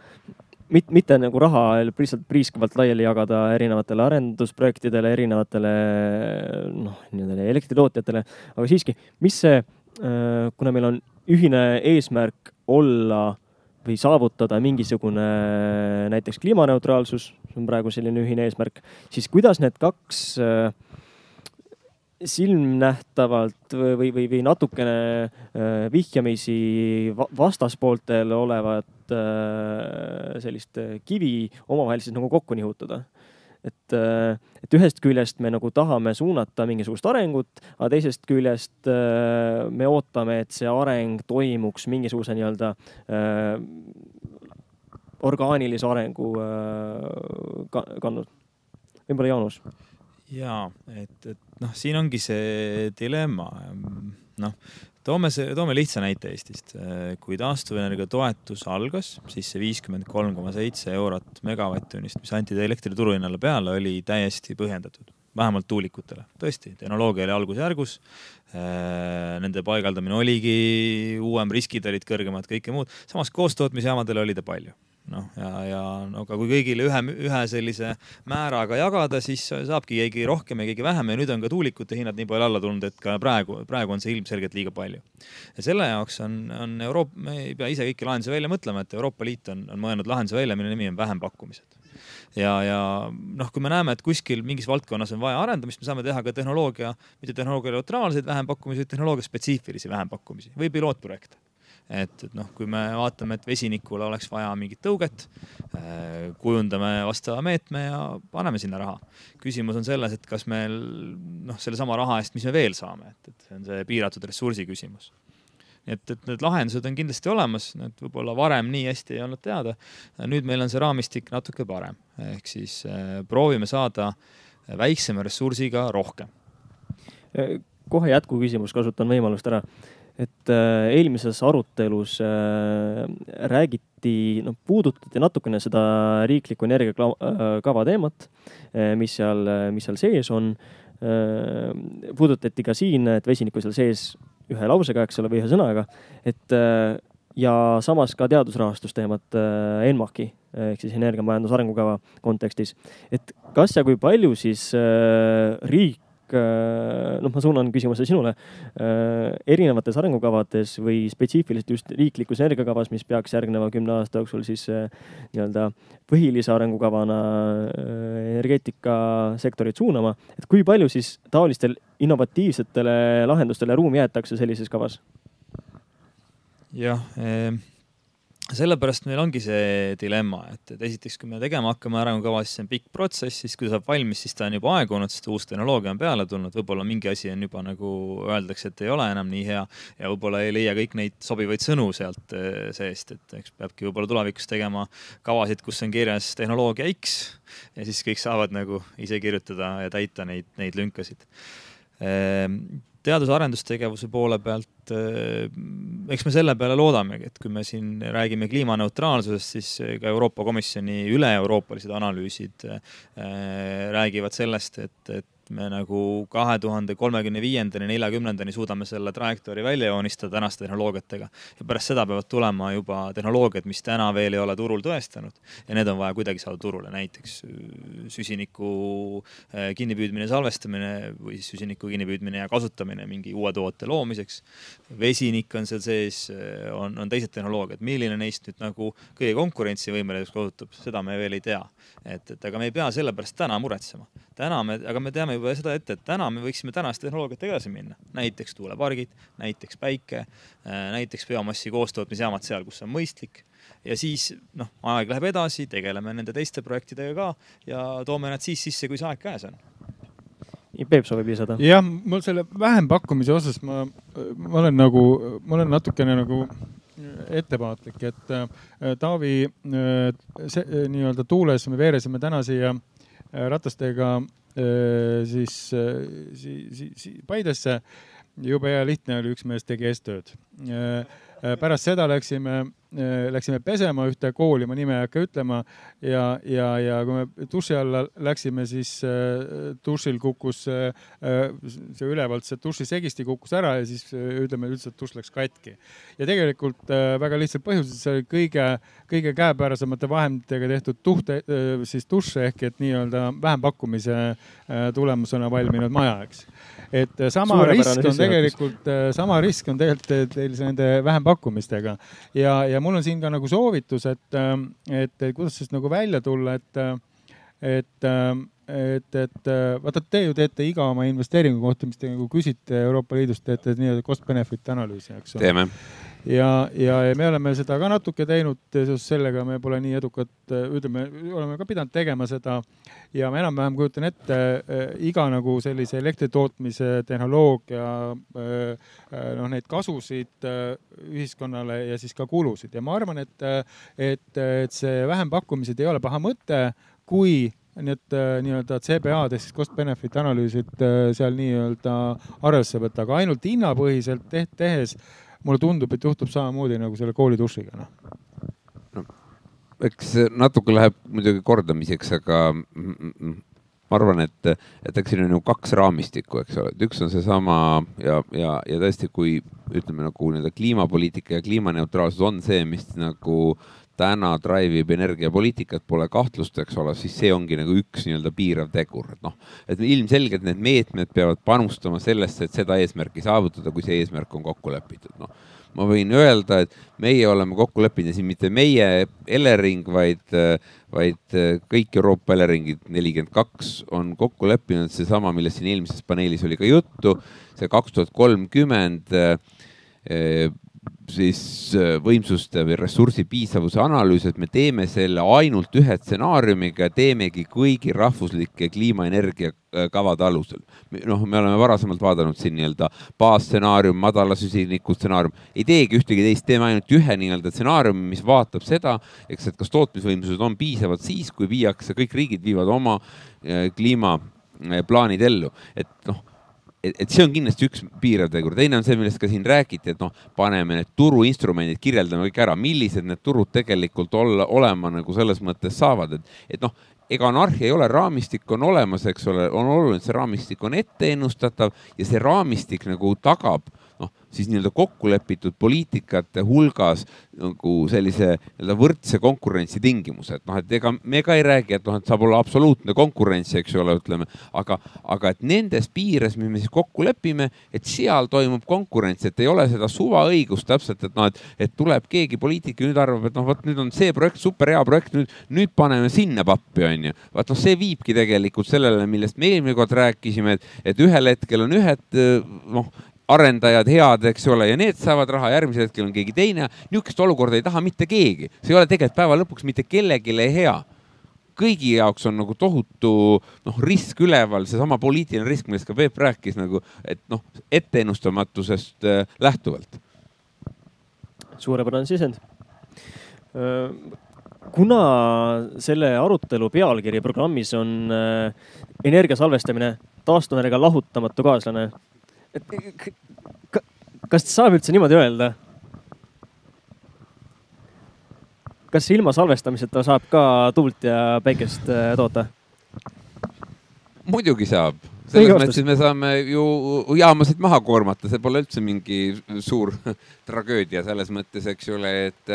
mitte, mitte nagu raha lihtsalt priiskavalt laiali jagada erinevatele arendusprojektidele, erinevatele noh, nii-öelda elektritootjatele, aga siiski, mis see Äh, kuna meil on ühine eesmärk olla või saavutada mingisugune näiteks kliimaneutraalsus, see on praegu selline ühine eesmärk, siis kuidas need kaks äh, silmnähtavalt või, või, või natukene äh, vihjamisi vastaspooltel olevat sellist kivi omavahel siis nagu kokku nihutada et, äh, et ühest küljest me nagu tahame suunata mingisugust arengut, aga teisest küljest äh, me ootame, et see areng toimuks mingisuguse nii-öelda äh, orgaanilise arengu kannus. võib-olla Jaanus? Ja et, et noh, siin ongi see dilemma. noh, toome see, toome lihtsa näite Eestist. kui taastuvenergia toetus algas, siis see viiskümmend kolm koma seitse eurot megavatt-tunnist, mis anti elektri turuhinnale peale, oli täiesti põhjendatud, vähemalt tuulikutele. tõesti, tehnoloogia oli algusjärgus. Nende paigaldamine oligi uuem, riskid olid kõrgemad, kõike muud. samas koostootmisjaamadele oli ta palju noh, ja, ja no aga kui kõigile ühe, ühe sellise määraga jagada, siis saabki keegi rohkem ja keegi vähem ja nüüd on ka tuulikute hinnad nii palju alla tulnud, et ka praegu, praegu on see ilmselgelt liiga palju. ja selle jaoks on, on Euroopa, me ei pea ise kõiki lahendusi välja mõtlema, et Euroopa Liit on, on mõelnud lahenduse välja, mille nimi on vähempakkumised ja, ja noh, kui me näeme, et kuskil mingis valdkonnas on vaja arendamist, me saame teha ka tehnoloogia, mitte tehnoloogia neutraalseid vähempakkumisi, vaid tehnoloogia spetsiifilisi vähempakkumisi või pilootprojekte et, et noh, kui me vaatame, et vesinikule oleks vaja mingit tõuget, äh, kujundame vastava meetme ja paneme sinna raha. küsimus on selles, et kas meil noh, sellesama raha eest, mis me veel saame, et, et see on see piiratud ressursi küsimus et, et need lahendused on kindlasti olemas, need võib-olla varem nii hästi ei olnud teada. nüüd meil on see raamistik natuke parem, ehk siis äh, proovime saada väiksema ressursiga rohkem. kohe jätkuküsimus, kasutan võimalust ära et äh, eelmises arutelus äh, räägiti, noh, puudutati natukene seda riikliku energiakava äh, teemat, mis seal, mis seal sees on. puudutati ka siin, et vesinikku seal sees ühe lausega, eks ole, või ühe sõnaga, et ja samas ka teadusrahastusteemat ENMAK-i ehk siis energiamajanduse arengukava kontekstis. et kas ja kui palju siis riik noh, ma suunan küsimuse sinule. Äh, erinevates arengukavades või spetsiifiliselt just riiklikus energiakavas, mis peaks järgneva kümne aasta jooksul siis äh, nii-öelda põhilise arengukavana energeetikasektorit suunama, et kui palju siis taolistel innovatiivsetele lahendustele ruumi jäetakse sellises kavas? jah eh sellepärast meil ongi see dilemma, et, et esiteks, kui me tegema hakkame arengukava, siis see on pikk protsess, siis kui saab valmis, siis ta on juba aegunud, sest uus tehnoloogia on peale tulnud, võib-olla mingi asi on juba nagu öeldakse, et ei ole enam nii hea ja võib-olla ei leia kõik neid sobivaid sõnu sealt eh, seest, et eks peabki võib-olla tulevikus tegema kavasid, kus on kirjas tehnoloogia X ja siis kõik saavad nagu ise kirjutada ja täita neid, neid lünkasid. Ehm, teadus-arendustegevuse poole pealt, eh, eks me selle peale loodamegi, et kui me siin räägime kliimaneutraalsusest, siis ka Euroopa Komisjoni üle-euroopalised analüüsid eh, räägivad sellest, et, et me nagu kahe tuhande kolmekümne viiendani, neljakümnendani suudame selle trajektoori välja joonistada tänaste tehnoloogiatega. ja pärast seda peavad tulema juba tehnoloogiad, mis täna veel ei ole turul tõestanud ja need on vaja kuidagi saada turule, näiteks äh, süsiniku äh, kinnipüüdmine, salvestamine või siis süsiniku kinnipüüdmine ja kasutamine mingi uue toote loomiseks. vesinik on seal sees, äh, on, on teised tehnoloogiad, milline neist nüüd nagu kõige konkurentsivõimeliseks osutub, seda me veel ei tea. et, et aga me ei pea selle pärast täna muretsema. Täna me, aga me teame juba seda ette, et täna me võiksime tänast tehnoloogiat edasi minna, näiteks tuulepargid, näiteks päike, äh, näiteks biomassi koostootmisjaamad seal, kus on mõistlik ja siis noh, aeg läheb edasi, tegeleme nende teiste projektidega ka ja toome nad siis sisse, kui see aeg käes on. Peep soovib lisada. jah, mul selle vähempakkumise osas ma, ma olen nagu, ma olen natukene nagu ettevaatlik, et äh, Taavi äh, see äh, nii-öelda tuules me veeresime täna siia äh, ratastega Äh, siis si, si, si, Paidesse. jube hea lihtne oli, üks mees tegi. Äh, äh, pärast seda läksime Äh, läksime pesema ühte kooli, ma nime ei hakka ütlema ja, ja, ja kui me duši alla läksime, siis äh, dušil kukkus äh, see ülevalt see dušisegisti kukkus ära ja siis ütleme üldse, et dušš läks katki. ja tegelikult väga lihtsal põhjusel, see oli kõige, kõige käepärasemate vahenditega tehtud tuhte, siis dušš ehk et nii-öelda vähempakkumise tulemusena valminud maja, eks. Et sama risk on tegelikult, sama risk on tegelikult teil nende vähempakkumistega ja, ja mul on siin ka nagu soovitus, et, et kuidas sellest nagu välja tulla, et, et, et, et vaata, te ju teete iga oma investeeringu kohta, mis te nagu küsite Euroopa Liidust, teete nii-öelda cost benefit analüüsi, eks ole. teeme ja, ja, me oleme seda ka natuke teinud, seoses sellega me pole nii edukad, ütleme, oleme ka pidanud tegema seda. Ja ma enam-vähem kujutan ette äh, iga nagu sellise elektri tootmise tehnoloogia äh, noh, neid kasusid äh, ühiskonnale ja siis ka kulusid. Ja ma arvan, et, et, et see vähempakkumised ei ole paha mõte, kui need nii-öelda CBA-d ehk siis cost benefit analüüsid seal nii-öelda arvesse võtta, aga ainult hinnapõhiselt tehes mulle tundub, et juhtub samamoodi nagu selle kooli dušiga, noh no,. eks natuke läheb muidugi kordamiseks, aga ma arvan, et, et eks siin on ju kaks raamistikku, eks ole, et üks on seesama ja, ja, ja tõesti, kui ütleme nagu nii-öelda kliimapoliitika ja kliimaneutraalsus on see, mis nagu täna drive ib energiapoliitikat, pole kahtlust, eks ole, siis see ongi nagu üks nii-öelda piirav tegur, et noh, et ilmselgelt need meetmed peavad panustama sellesse, et seda eesmärki saavutada, kui see eesmärk on kokku lepitud, noh. ma võin öelda, et meie oleme kokku leppinud ja siin mitte meie Elering, vaid, vaid kõik Euroopa Eleringid nelikümmend kaks on kokku leppinud seesama, millest siin eelmises paneelis oli ka juttu, see kaks tuhat kolmkümmend siis äh, võimsuste või ressursi piisavuse analüüs, et me teeme selle ainult ühe stsenaariumiga, teemegi kõigi rahvuslike kliimaenergia äh, kavade alusel. noh, me oleme varasemalt vaadanud siin nii-öelda baasstsenaarium, madala süsiniku stsenaarium, ei teegi ühtegi teist, teeme ainult ühe nii-öelda stsenaariumi, mis vaatab seda, eks, et kas tootmisvõimsused on piisavad siis, kui viiakse, kõik riigid viivad oma äh, kliimaplaanid ellu, et noh et, et see on kindlasti üks piirav tegur, teine on see, millest ka siin räägiti, et noh, paneme need turuinstrumendid, kirjeldame kõik ära, millised need turud tegelikult olla, olema nagu selles mõttes saavad, et, et noh, ega anarhia ei ole, raamistik on olemas, eks ole, on oluline, et see raamistik on etteennustatav ja see raamistik nagu tagab siis nii-öelda kokku lepitud poliitikate hulgas nagu sellise nii-öelda võrdse konkurentsi tingimused, noh, et ega me ka ei räägi, et noh, et saab olla absoluutne konkurents, eks ole, ütleme, aga, aga et nendes piires, mis me siis kokku lepime, et seal toimub konkurents, et ei ole seda suvaõigust täpselt, et noh, et, et tuleb keegi poliitik ja nüüd arvab, et noh, vot nüüd on see projekt super hea projekt, nüüd, nüüd paneme sinna pappi, onju. vaat noh, see viibki tegelikult sellele, millest me eelmine kord rääkisime, et, et ühel hetkel on ühed noh arendajad head, eks ole, ja need saavad raha, järgmisel hetkel on keegi teine. niisugust olukorda ei taha mitte keegi, see ei ole tegelikult päeva lõpuks mitte kellelegi hea kõigi jaoks on nagu tohutu noh, risk üleval, seesama poliitiline risk, millest ka Peep rääkis nagu, et noh, etteennustamatusest äh, lähtuvalt. suurepärane sisend. Äh, kuna selle arutelu pealkiri programmis on äh, energia salvestamine taastuvenergia lahutamatu kaaslane, et kas saab üldse niimoodi öelda? kas ilma salvestamiseta saab ka tuult ja päikest äh, toota? muidugi saab, selles mõttes me saame ju jaamasid maha koormata, see pole üldse mingi suur tragöödia selles mõttes, eks ole, et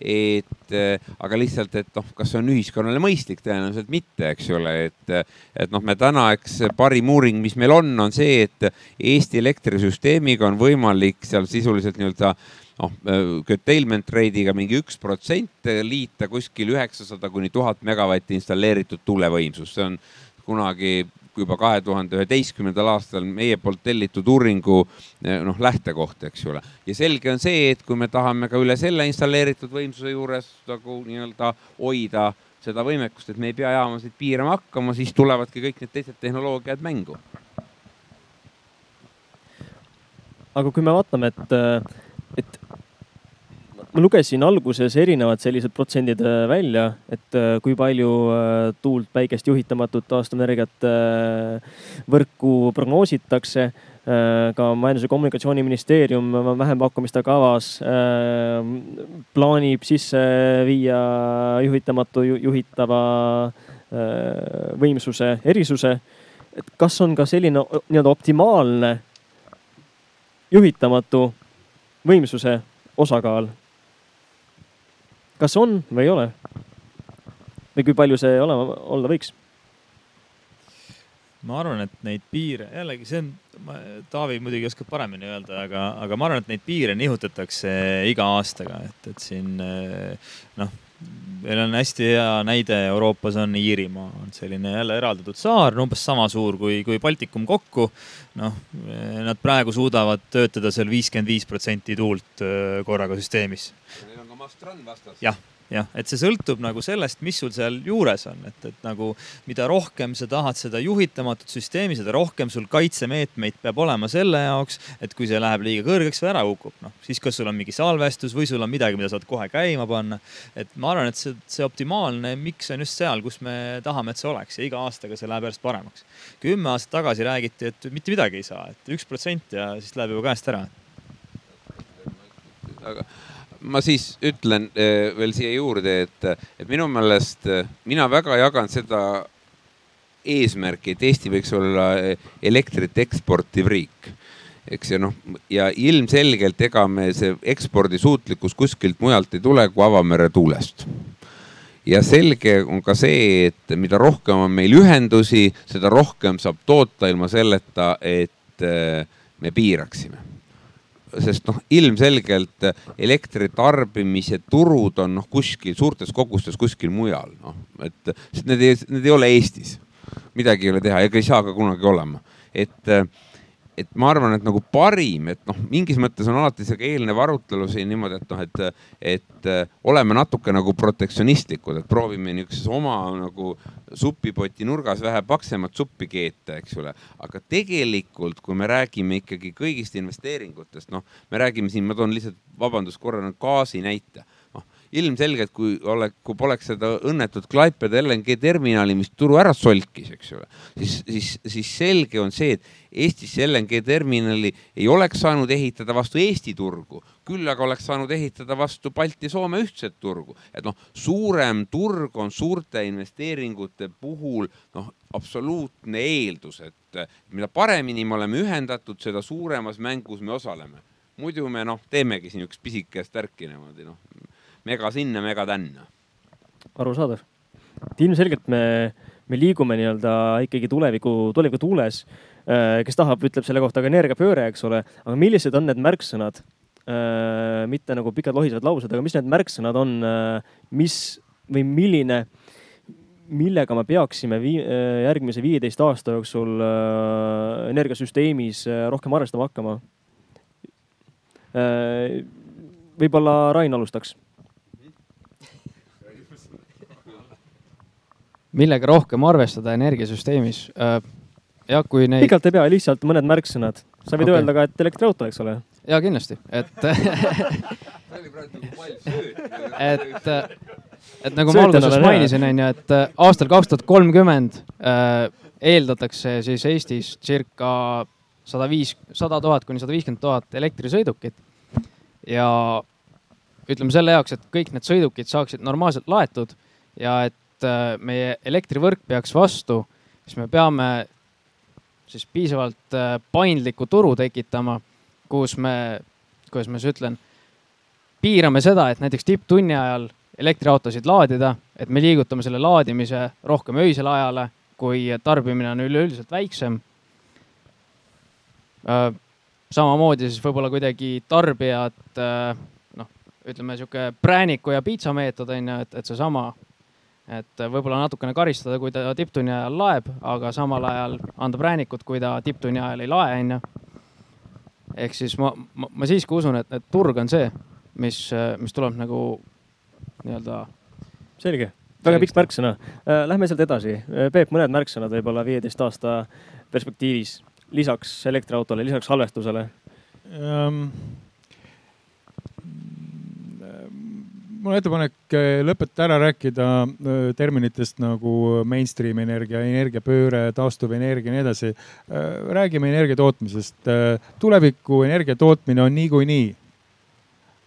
et aga lihtsalt, et noh, kas see on ühiskonnale mõistlik, tõenäoliselt mitte, eks ole, et, et noh, me täna, eks parim uuring, mis meil on, on see, et Eesti elektrisüsteemiga on võimalik seal sisuliselt nii-öelda noh, curtailment rate'iga mingi üks protsent liita kuskil üheksasada kuni tuhat megavatti installeeritud tuulevõimsust, see on kunagi juba kahe tuhande üheteistkümnendal aastal meie poolt tellitud uuringu noh, lähtekoht, eks ole. ja selge on see, et kui me tahame ka üle selle installeeritud võimsuse juures nagu nii-öelda hoida seda võimekust, et me ei pea jaamasid piirama hakkama, siis tulevadki kõik need teised tehnoloogiad mängu. aga kui me vaatame, et, et ma lugesin alguses erinevad sellised protsendid äh, välja, et äh, kui palju äh, tuult, päikest, juhitamatut taastuvenergiat võrku prognoositakse. ka Majandus- ja Kommunikatsiooniministeerium vähempakkumiste kavas plaanib sisse viia juhitamatu, juhitava võimsuse erisuse. et kas on ka selline nii-öelda optimaalne juhitamatu võimsuse osakaal kas on või ei ole? või kui palju see olema, olla võiks? ma arvan, et neid piire, jällegi see on, Taavi muidugi oskab paremini öelda, aga, aga ma arvan, et neid piire nihutatakse iga aastaga, et, et siin noh, meil on hästi hea näide Euroopas on Iirimaa, on selline jälle eraldatud saar, umbes sama suur kui, kui Baltikum kokku. noh, nad praegu suudavad töötada seal viiskümmend viis protsenti tuult korraga süsteemis jah, jah, et see sõltub nagu sellest, mis sul seal juures on, et, et nagu mida rohkem sa tahad seda juhitamatut süsteemi, seda rohkem sul kaitsemeetmeid peab olema selle jaoks, et kui see läheb liiga kõrgeks või ära kukub, noh siis kas sul on mingi salvestus või sul on midagi, mida saad kohe käima panna. et ma arvan, et see, see optimaalne miks on just seal, kus me tahame, et see oleks ja iga aastaga see läheb järjest paremaks. kümme aastat tagasi räägiti, et mitte midagi ei saa, et üks protsent ja siis läheb juba käest ära. aga ma siis ütlen eh, veel siia juurde, et, et minu meelest eh, mina väga jagan seda eesmärki, et Eesti võiks olla eh, elektrit eksportiv riik eks ja noh, ja ilmselgelt ega me see ekspordisuutlikkus kuskilt mujalt ei tule kui avamere tuulest. ja selge on ka see, et mida rohkem on meil ühendusi, seda rohkem saab toota ilma selleta, et me piiraksime sest noh, ilmselgelt elektri tarbimise turud on noh, kuskil suurtes kogustes kuskil mujal, noh, et need ei, need ei ole Eestis. midagi ei ole teha, ega ei saa ka kunagi olema, et et ma arvan, et nagu parim, et noh, mingis mõttes on alati see eelnev arutelu siin niimoodi, et noh, et, et oleme natuke nagu protektsionistlikud, et proovime niisuguses oma nagu supipoti nurgas vähe paksemat suppi keeta, eks ole. aga tegelikult, kui me räägime ikkagi kõigist investeeringutest, noh, me räägime siin, ma toon lihtsalt, vabandust korra, gaasi näite ilmselgelt, kui ole, kui poleks seda õnnetut Klaipeda LNG terminali, mis turu ära solkis, eks ole, siis, siis, siis selge on see, et Eestisse LNG terminali ei oleks saanud ehitada vastu Eesti turgu, küll aga oleks saanud ehitada vastu Balti-Soome ühtset turgu. et noh, suurem turg on suurte investeeringute puhul noh, absoluutne eeldus, et mida paremini me oleme ühendatud, seda suuremas mängus me osaleme. muidu me noh, teemegi siin üks pisikest värki niimoodi noh mega sinna, mega tänna. arusaadav. et ilmselgelt me, me liigume nii-öelda ikkagi tuleviku, tuleviku tuules. Äh, kes tahab, ütleb selle kohta ka energiapööre, eks ole, aga millised on need märksõnad? Äh, mitte nagu pikad lohisevad laused, aga mis need märksõnad on, äh, mis või milline millega me peaksime vii, järgmise viieteist aasta jooksul energiasüsteemis rohkem arvestama hakkama? võib-olla Rain alustaks millega rohkem arvestada energiasüsteemis? jah, kui neid. pikalt ei pea, lihtsalt mõned märksõnad. sa võid okay. öelda ka, et elektriauto, eks ole. ja kindlasti, et et, et nagu ma alguses mainisin, onju, et äh, aastal kaks tuhat kolmkümmend äh, eeldatakse siis Eestis circa sada viis, sada tuhat kuni sada viiskümmend tuhat elektrisõidukit. ja ütleme selle jaoks, et kõik need sõidukid saaksid normaalselt laetud ja et äh, meie elektrivõrk peaks vastu, siis me peame siis piisavalt äh, paindliku turu tekitama, kus me, kuidas ma siis ütlen, piirame seda, et näiteks tipptunni ajal elektriautosid laadida, et me liigutame selle laadimise rohkem öisele ajale, kui tarbimine on üleüldiselt väiksem. Äh, samamoodi siis võib-olla kuidagi tarbijad, noh, ütleme sihuke prääniku ja piitsa meetod on ju, et, et seesama et võib-olla natukene karistada, kui ta tipptunni ajal laeb, aga samal ajal anda präänikut, kui ta tipptunni ajal ei lae, onju. ehk siis ma, ma, ma siiski usun, et, et turg on see, mis, mis tuleb nagu nii-öelda. selge, väga pikk märksõna. Äh, lähme sealt edasi. Äh, Peep, mõned märksõnad võib-olla viieteist aasta perspektiivis lisaks elektriautole, lisaks salvestusele um,? Mul on ettepanek eh, lõpetada ära rääkida eh, terminitest nagu mainstream energia, energiapööre, taastuvenergia ja nii edasi. Eh, räägime energia tootmisest. tuleviku energia tootmine on niikuinii,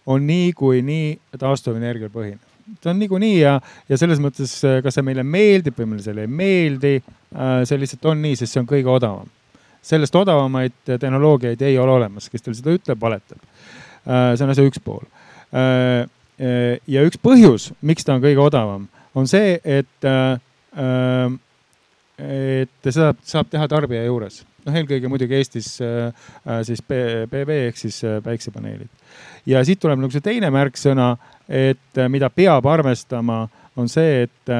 on niikuinii taastuvenergial põhine ta on niikuinii ja, ja selles mõttes, kas see meile meeldib või meile see ei meeldi, see lihtsalt on nii, sest see on kõige odavam. sellest odavamaid tehnoloogiaid ei ole olemas, kes teil seda ütleb, valetab. see on asja üks pool ja üks põhjus, miks ta on kõige odavam, on see, et, äh, äh, et seda saab teha tarbija juures. noh, eelkõige muidugi Eestis siis PV ehk siis päiksepaneelid. ja siit tuleb nagu see teine märksõna, et mida peab arvestama, on see, et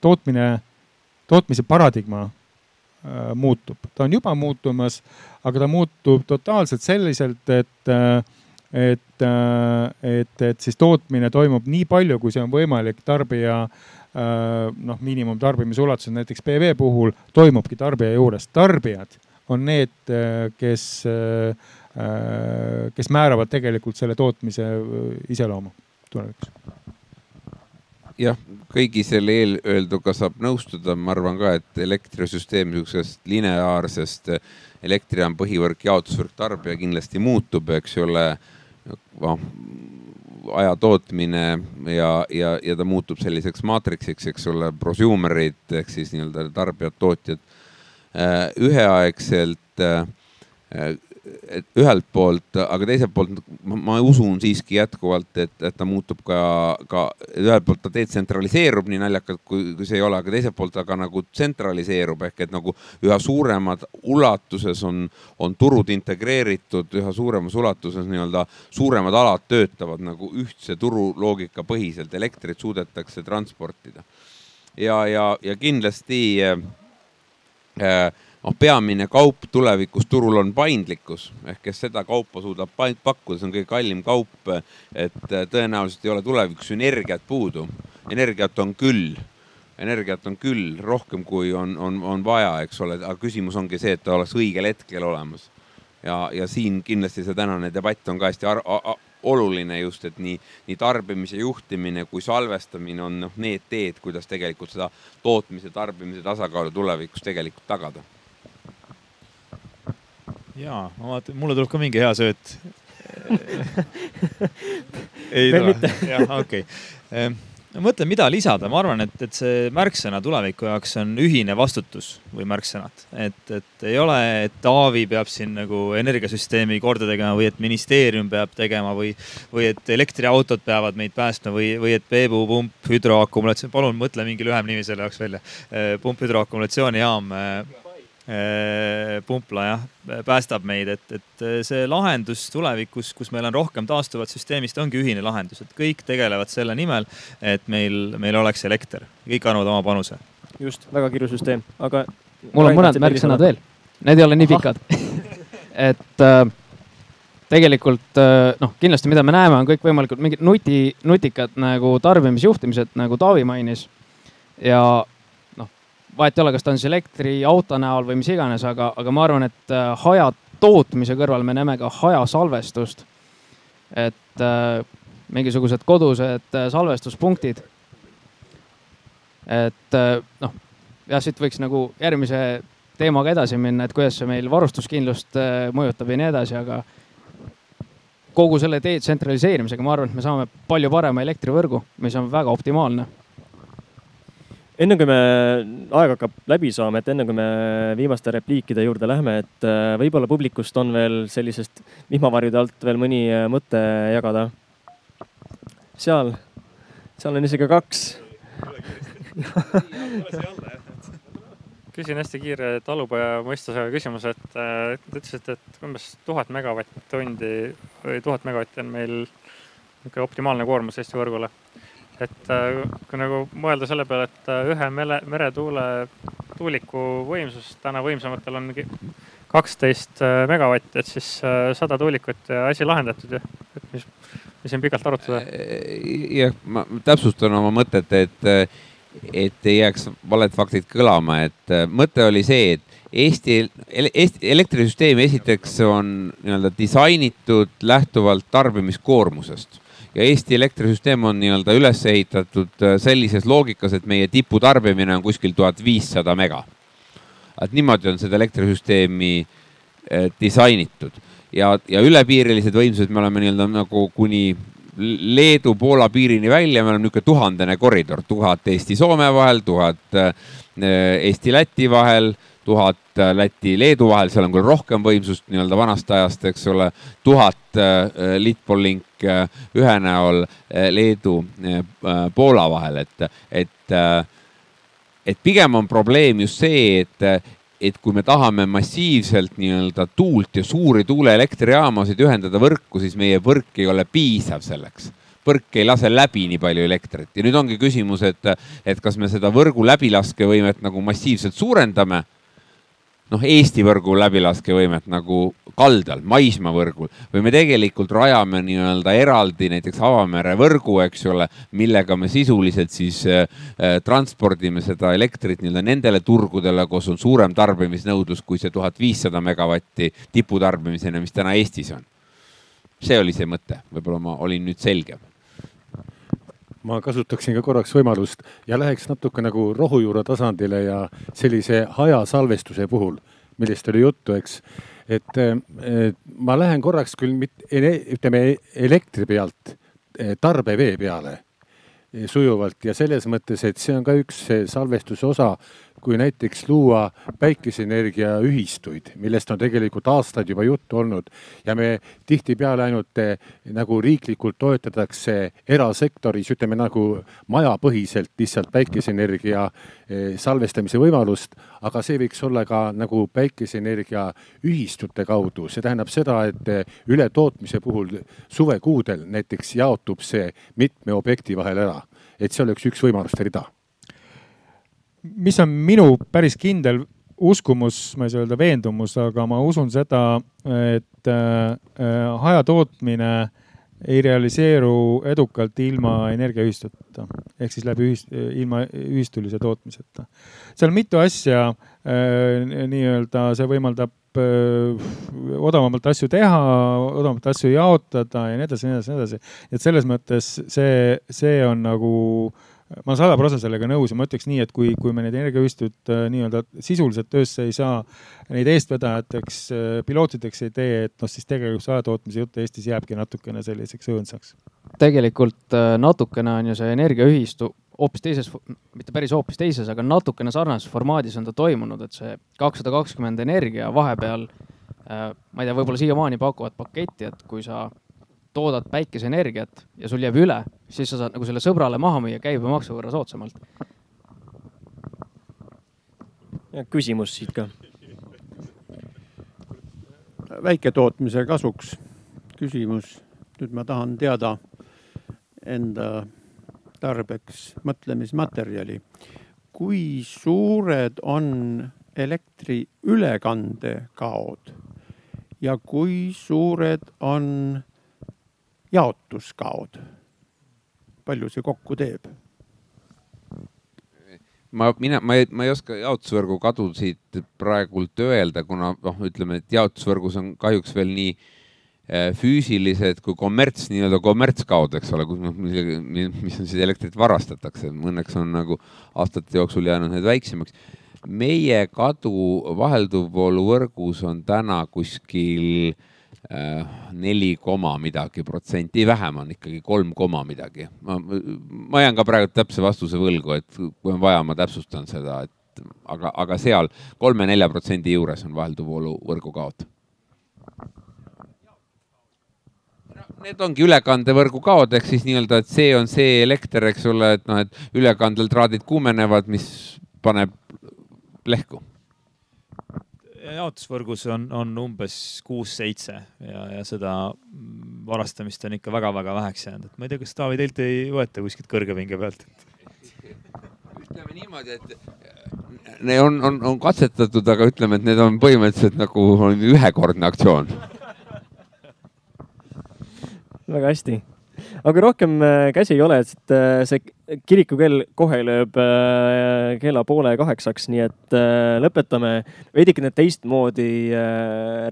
tootmine, tootmise paradigma muutub, ta on juba muutumas, aga ta muutub totaalselt selliselt, et, äh, et, et siis tootmine toimub nii palju, kui see on võimalik tarbija äh, noh, miinimumtarbimise ulatuses, näiteks PV puhul toimubki tarbija juures. tarbijad on need, äh, kes, kes määravad tegelikult selle tootmise iseloomu tulevikus. Jah, kõigi selle eelöelduga saab nõustuda, ma arvan ka, et elektrisüsteem niisugusest lineaarsest elektrijaam, põhivõrk, jaotusvõrk, tarbija kindlasti muutub, eks ole noh, aja tootmine ja, ja, ja ta muutub selliseks maatriksiks, eks ole, prosumerid ehk siis nii-öelda tarbijad, tootjad. Üheaegselt ühelt poolt, aga teiselt poolt ma, ma usun siiski jätkuvalt, et, et ta muutub ka, ka ühelt poolt ta detsentraliseerub nii naljakalt, kui, kui see ei ole, aga teiselt poolt aga nagu tsentraliseerub ehk et nagu üha suuremad ulatuses on, on turud integreeritud, üha suuremas ulatuses nii-öelda suuremad alad töötavad nagu ühtse turuloogika põhiselt, elektrit suudetakse transportida. ja, ja, ja kindlasti äh, äh noh, peamine kaup tulevikus turul on paindlikkus ehk kes seda kaupa suudab pakkuda, see on kõige kallim kaup. et äh, tõenäoliselt ei ole tulevikus energiat puudu, energiat on küll, energiat on küll rohkem, kui on, on, on vaja, eks ole, aga küsimus ongi see, et ta oleks õigel hetkel olemas. ja, ja siin kindlasti see tänane debatt on ka hästi oluline just, et nii, nii tarbimise juhtimine kui salvestamine on noh, need teed, kuidas tegelikult seda tootmise, tarbimise tasakaalu tulevikus tegelikult tagada jaa, ma vaatan, mulle tuleb ka mingi hea sööt ei tule? jah, okei okay. Ehm, ma mõtlen, mida lisada, ma arvan, et, et see märksõna tuleviku jaoks on ühine vastutus või märksõnad. et, et ei ole, et Taavi peab siin nagu energiasüsteemi korda tegema või et ministeerium peab tegema või, või et elektriautod peavad meid päästma või, või et Peebu pump, hüdroakumulatsioon, palun mõtle mingi lühem nimi selle jaoks välja. Ehm, pump hüdroakumulatsioonijaam Äh, pumpla jah, päästab meid, et, et äh, see lahendus tulevikus, kus meil on rohkem taastuvat süsteemist, ongi ühine lahendus, et kõik tegelevad selle nimel, et meil, meil oleks elekter, kõik annavad oma panuse. just, väga kirju süsteem, aga. mul on mõned märksõnad veel, need ei ole nii pikad et äh, tegelikult äh, noh, kindlasti, mida me näeme, on kõikvõimalikud mingid nuti, nutikad nagu tarbimisjuhtimised, nagu Taavi mainis. ja vahet ei ole, kas ta on siis elektriauto näol või mis iganes, aga, aga ma arvan, et äh, haja tootmise kõrval me näeme ka hajasalvestust. et äh, mingisugused kodused äh, salvestuspunktid. et äh, noh, jah, siit võiks nagu järgmise teemaga edasi minna, et kuidas see meil varustuskindlust äh, mõjutab ja nii edasi, aga kogu selle detsentraliseerimisega, ma arvan, et me saame palju parema elektrivõrgu, mis on väga optimaalne enne kui me, aeg hakkab läbi saama, et enne kui me viimaste repliikide juurde lähme, et äh, võib-olla publikust on veel sellisest vihmavarjude alt veel mõni äh, mõte jagada. seal, seal on isegi kaks küsin hästi kiire talupoja mõistusega küsimuse, et äh, te ütlesite, et umbes tuhat megavatt-tundi või tuhat megavatti on meil niisugune optimaalne koormus Eesti võrgule. Et äh, kui nagu mõelda selle peale, et äh, ühe mere, meretuule tuuliku võimsus täna võimsamatel on kaksteist megavatti, et siis sada tuulikut ja asi lahendatud ju, et mis, mis siin pikalt arutada. jah, ma täpsustan oma mõtet, et et ei jääks valed faktid kõlama, et äh, mõte oli see, et Eesti, Eesti elektrisüsteem esiteks on nii-öelda disainitud lähtuvalt tarbimiskoormusest ja Eesti elektrisüsteem on nii-öelda üles ehitatud äh, sellises loogikas, et meie tiputarbimine on kuskil tuhat viissada mega. et niimoodi on seda elektrisüsteemi äh, disainitud ja, ja ülepiirilised võimsused me oleme nii-öelda nagu kuni Leedu-Poola piirini välja, meil on niisugune tuhandene koridor, tuhat Eesti-Soome vahel, tuhat äh, Eesti-Läti vahel, tuhat äh, Läti-Leedu vahel, seal on küll rohkem võimsust nii-öelda vanast ajast, eks ole, tuhat äh, Litpolink ühe näol Leedu-Poola vahel, et, et, et pigem on probleem just see, et et kui me tahame massiivselt nii-öelda tuult ja suuri tuuleelektrijaamasid ühendada võrku, siis meie võrk ei ole piisav selleks. Võrk ei lase läbi nii palju elektrit. Ja nüüd ongi küsimus, et, et kas me seda võrgu läbilaskevõimet nagu massiivselt suurendame noh, Eesti võrgu läbilaskevõimet nagu kaldal, maismaavõrgul või me tegelikult rajame nii-öelda eraldi näiteks avamere võrgu, eks ole, millega me sisuliselt siis äh, äh, transpordime seda elektrit nii-öelda nendele turgudele, kus on suurem tarbimisnõudlus kui see tuhat viissada megavatti tiputarbimisena, mis täna Eestis on. see oli see mõte, võib-olla ma olin nüüd selgem ma kasutaksin ka korraks võimalust ja läheks natuke nagu rohujuure tasandile ja sellise hajasalvestuse puhul, millest oli juttu, eks. et ma lähen korraks küll mitte, ütleme elektri pealt tarbevee peale sujuvalt ja selles mõttes, et see on ka üks salvestuse osa, kui näiteks luua päikeseenergia ühistuid, millest on tegelikult aastaid juba juttu olnud ja me tihtipeale ainult eh, nagu riiklikult toetatakse erasektoris, ütleme nagu majapõhiselt lihtsalt päikeseenergia eh, salvestamise võimalust, aga see võiks olla ka nagu päikeseenergia ühistute kaudu, see tähendab seda, et eh, ületootmise puhul suvekuudel näiteks jaotub see mitme objekti vahel ära, et see oleks üks võimaluste rida mis on minu päris kindel uskumus, ma ei saa öelda veendumus, aga ma usun seda, et äh, hajatootmine ei realiseeru edukalt ilma energiaühistuteta ehk siis läbi ühist, ilma ühistulise tootmiseta. seal on mitu asja äh, nii-öelda, see võimaldab äh, odavamalt asju teha, odavamalt asju jaotada ja nii edasi, nii edasi, nii edasi. et selles mõttes see, see on nagu äh, ma olen sada prossa sellega nõus ja ma ütleks nii, et kui, kui me neid energiaühistuid äh, nii-öelda sisuliselt töösse ei saa, neid eestvedajateks, äh, pilootideks ei tee, et noh, siis tegelikult see ajatootmise jutt Eestis jääbki natukene selliseks õõnsaks. tegelikult äh, natukene on ju see energiaühistu hoopis teises, mitte päris hoopis teises, aga natukene sarnases formaadis on ta toimunud, et see kakssada kakskümmend energia vahepeal, ma ei tea, võib-olla siiamaani pakuvad paketti, et kui sa toodad päikeseenergiat ja sul jääb üle, siis sa saad nagu selle sõbrale maha müüa käibemaksu võrra soodsamalt. küsimus siit ka. väiketootmise kasuks küsimus. nüüd ma tahan teada enda tarbeks mõtlemismaterjali. kui suured on elektri ülekandekaod ja kui suured on jaotuskaod? palju see kokku teeb? ma, mina, ma ei, ma ei oska jaotusvõrgu kadusid praegult öelda, kuna noh, ütleme, et jaotusvõrgus on kahjuks veel nii äh, füüsilised kui kommerts, nii-öelda kommertskaod, eks ole, kus noh, mis on siis elektrit varastatakse, õnneks on nagu aastate jooksul jäänud need väiksemaks. meie kadu vahelduvvooluvõrgus on täna kuskil neli koma midagi protsenti, vähem on ikkagi kolm koma midagi. ma, ma jään ka praegu täpse vastuse võlgu, et kui on vaja, ma täpsustan seda, et aga, aga seal kolme-nelja protsendi juures on vahelduvvoolu võrgukaod. Need ongi ülekandevõrgu kaod ehk siis nii-öelda, et see on see elekter, eks ole, et noh, et ülekandel traadid kuumenevad, mis paneb lehku jaotusvõrgus on, on umbes kuus-seitse ja, ja seda varastamist on ikka väga-väga väheks jäänud, et ma ei tea, kas Taavi teilt ei võeta kuskilt kõrgepinge pealt? ütleme niimoodi, et need on, on, on katsetatud, aga ütleme, et need on põhimõtteliselt nagu on ühekordne aktsioon. väga hästi aga rohkem äh, käsi ei ole, et äh, see kirikukell kohe lööb äh, kella poole kaheksaks, nii et lõpetame veidikene teistmoodi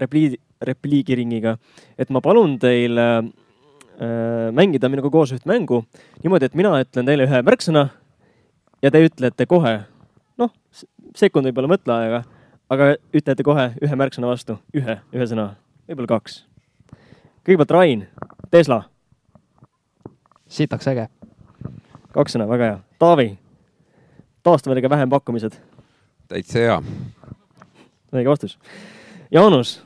repliigi, repliigiringiga. et ma palun teil mängida minuga koos üht mängu niimoodi, et mina ütlen teile ühe märksõna ja te ütlete kohe, noh, sekund võib-olla mõtleaega, aga ütlete kohe ühe märksõna vastu, ühe, ühe sõna, võib-olla kaks. kõigepealt Rain, Tesla sitaks äge. kaks sõna, väga hea. Taavi, taastuvenergia vähempakkumised. täitsa hea. õige vastus. Jaanus,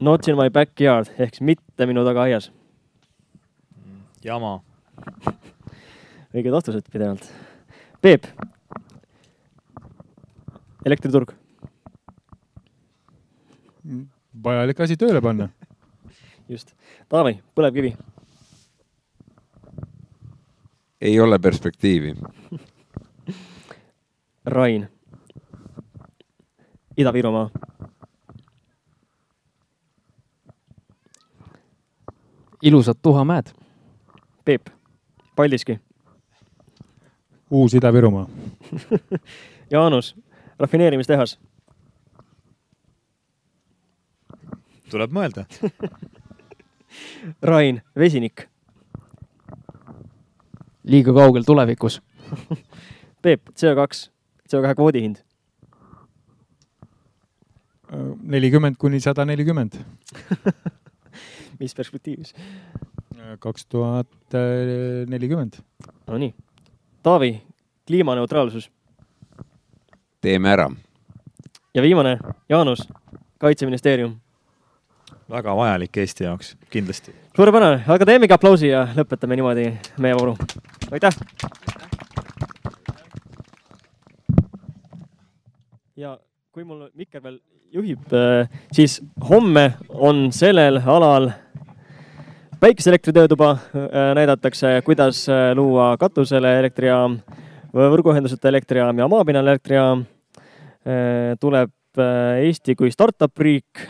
not in my backyard ehk siis mitte minu tagaaias. jama. õiged vastused pidevalt. Peep, elektriturg. vajalik asi tööle panna. just. Taavi, põlevkivi ei ole perspektiivi. Rain, Ida-Virumaa. ilusad tuhamäed. Peep, Paldiski. uus Ida-Virumaa Jaanus, rafineerimistehas. tuleb mõelda Rain, vesinik liiga kaugel tulevikus Peep, CO2, CO2 kvoodi hind? nelikümmend kuni sada nelikümmend. mis perspektiivis? kaks tuhat nelikümmend. Nonii. Taavi, kliimaneutraalsus. teeme ära. ja viimane, Jaanus, kaitseministeerium. Väga vajalik Eesti jaoks, kindlasti. suurepärane, aga teemegi aplausi ja lõpetame niimoodi meie vooru aitäh. ja kui mul mikker veel juhib, äh, siis homme on sellel alal päikeseelektri töötuba, äh, näidatakse, kuidas äh, luua katusele elektrijaam, võrguühenduseta elektrijaam ja maapinnal elektrijaam. tuleb Eesti kui startup riik,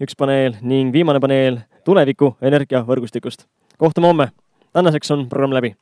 üks paneel ning viimane paneel tuleviku energiavõrgustikust. kohtume homme. tänaseks on programm läbi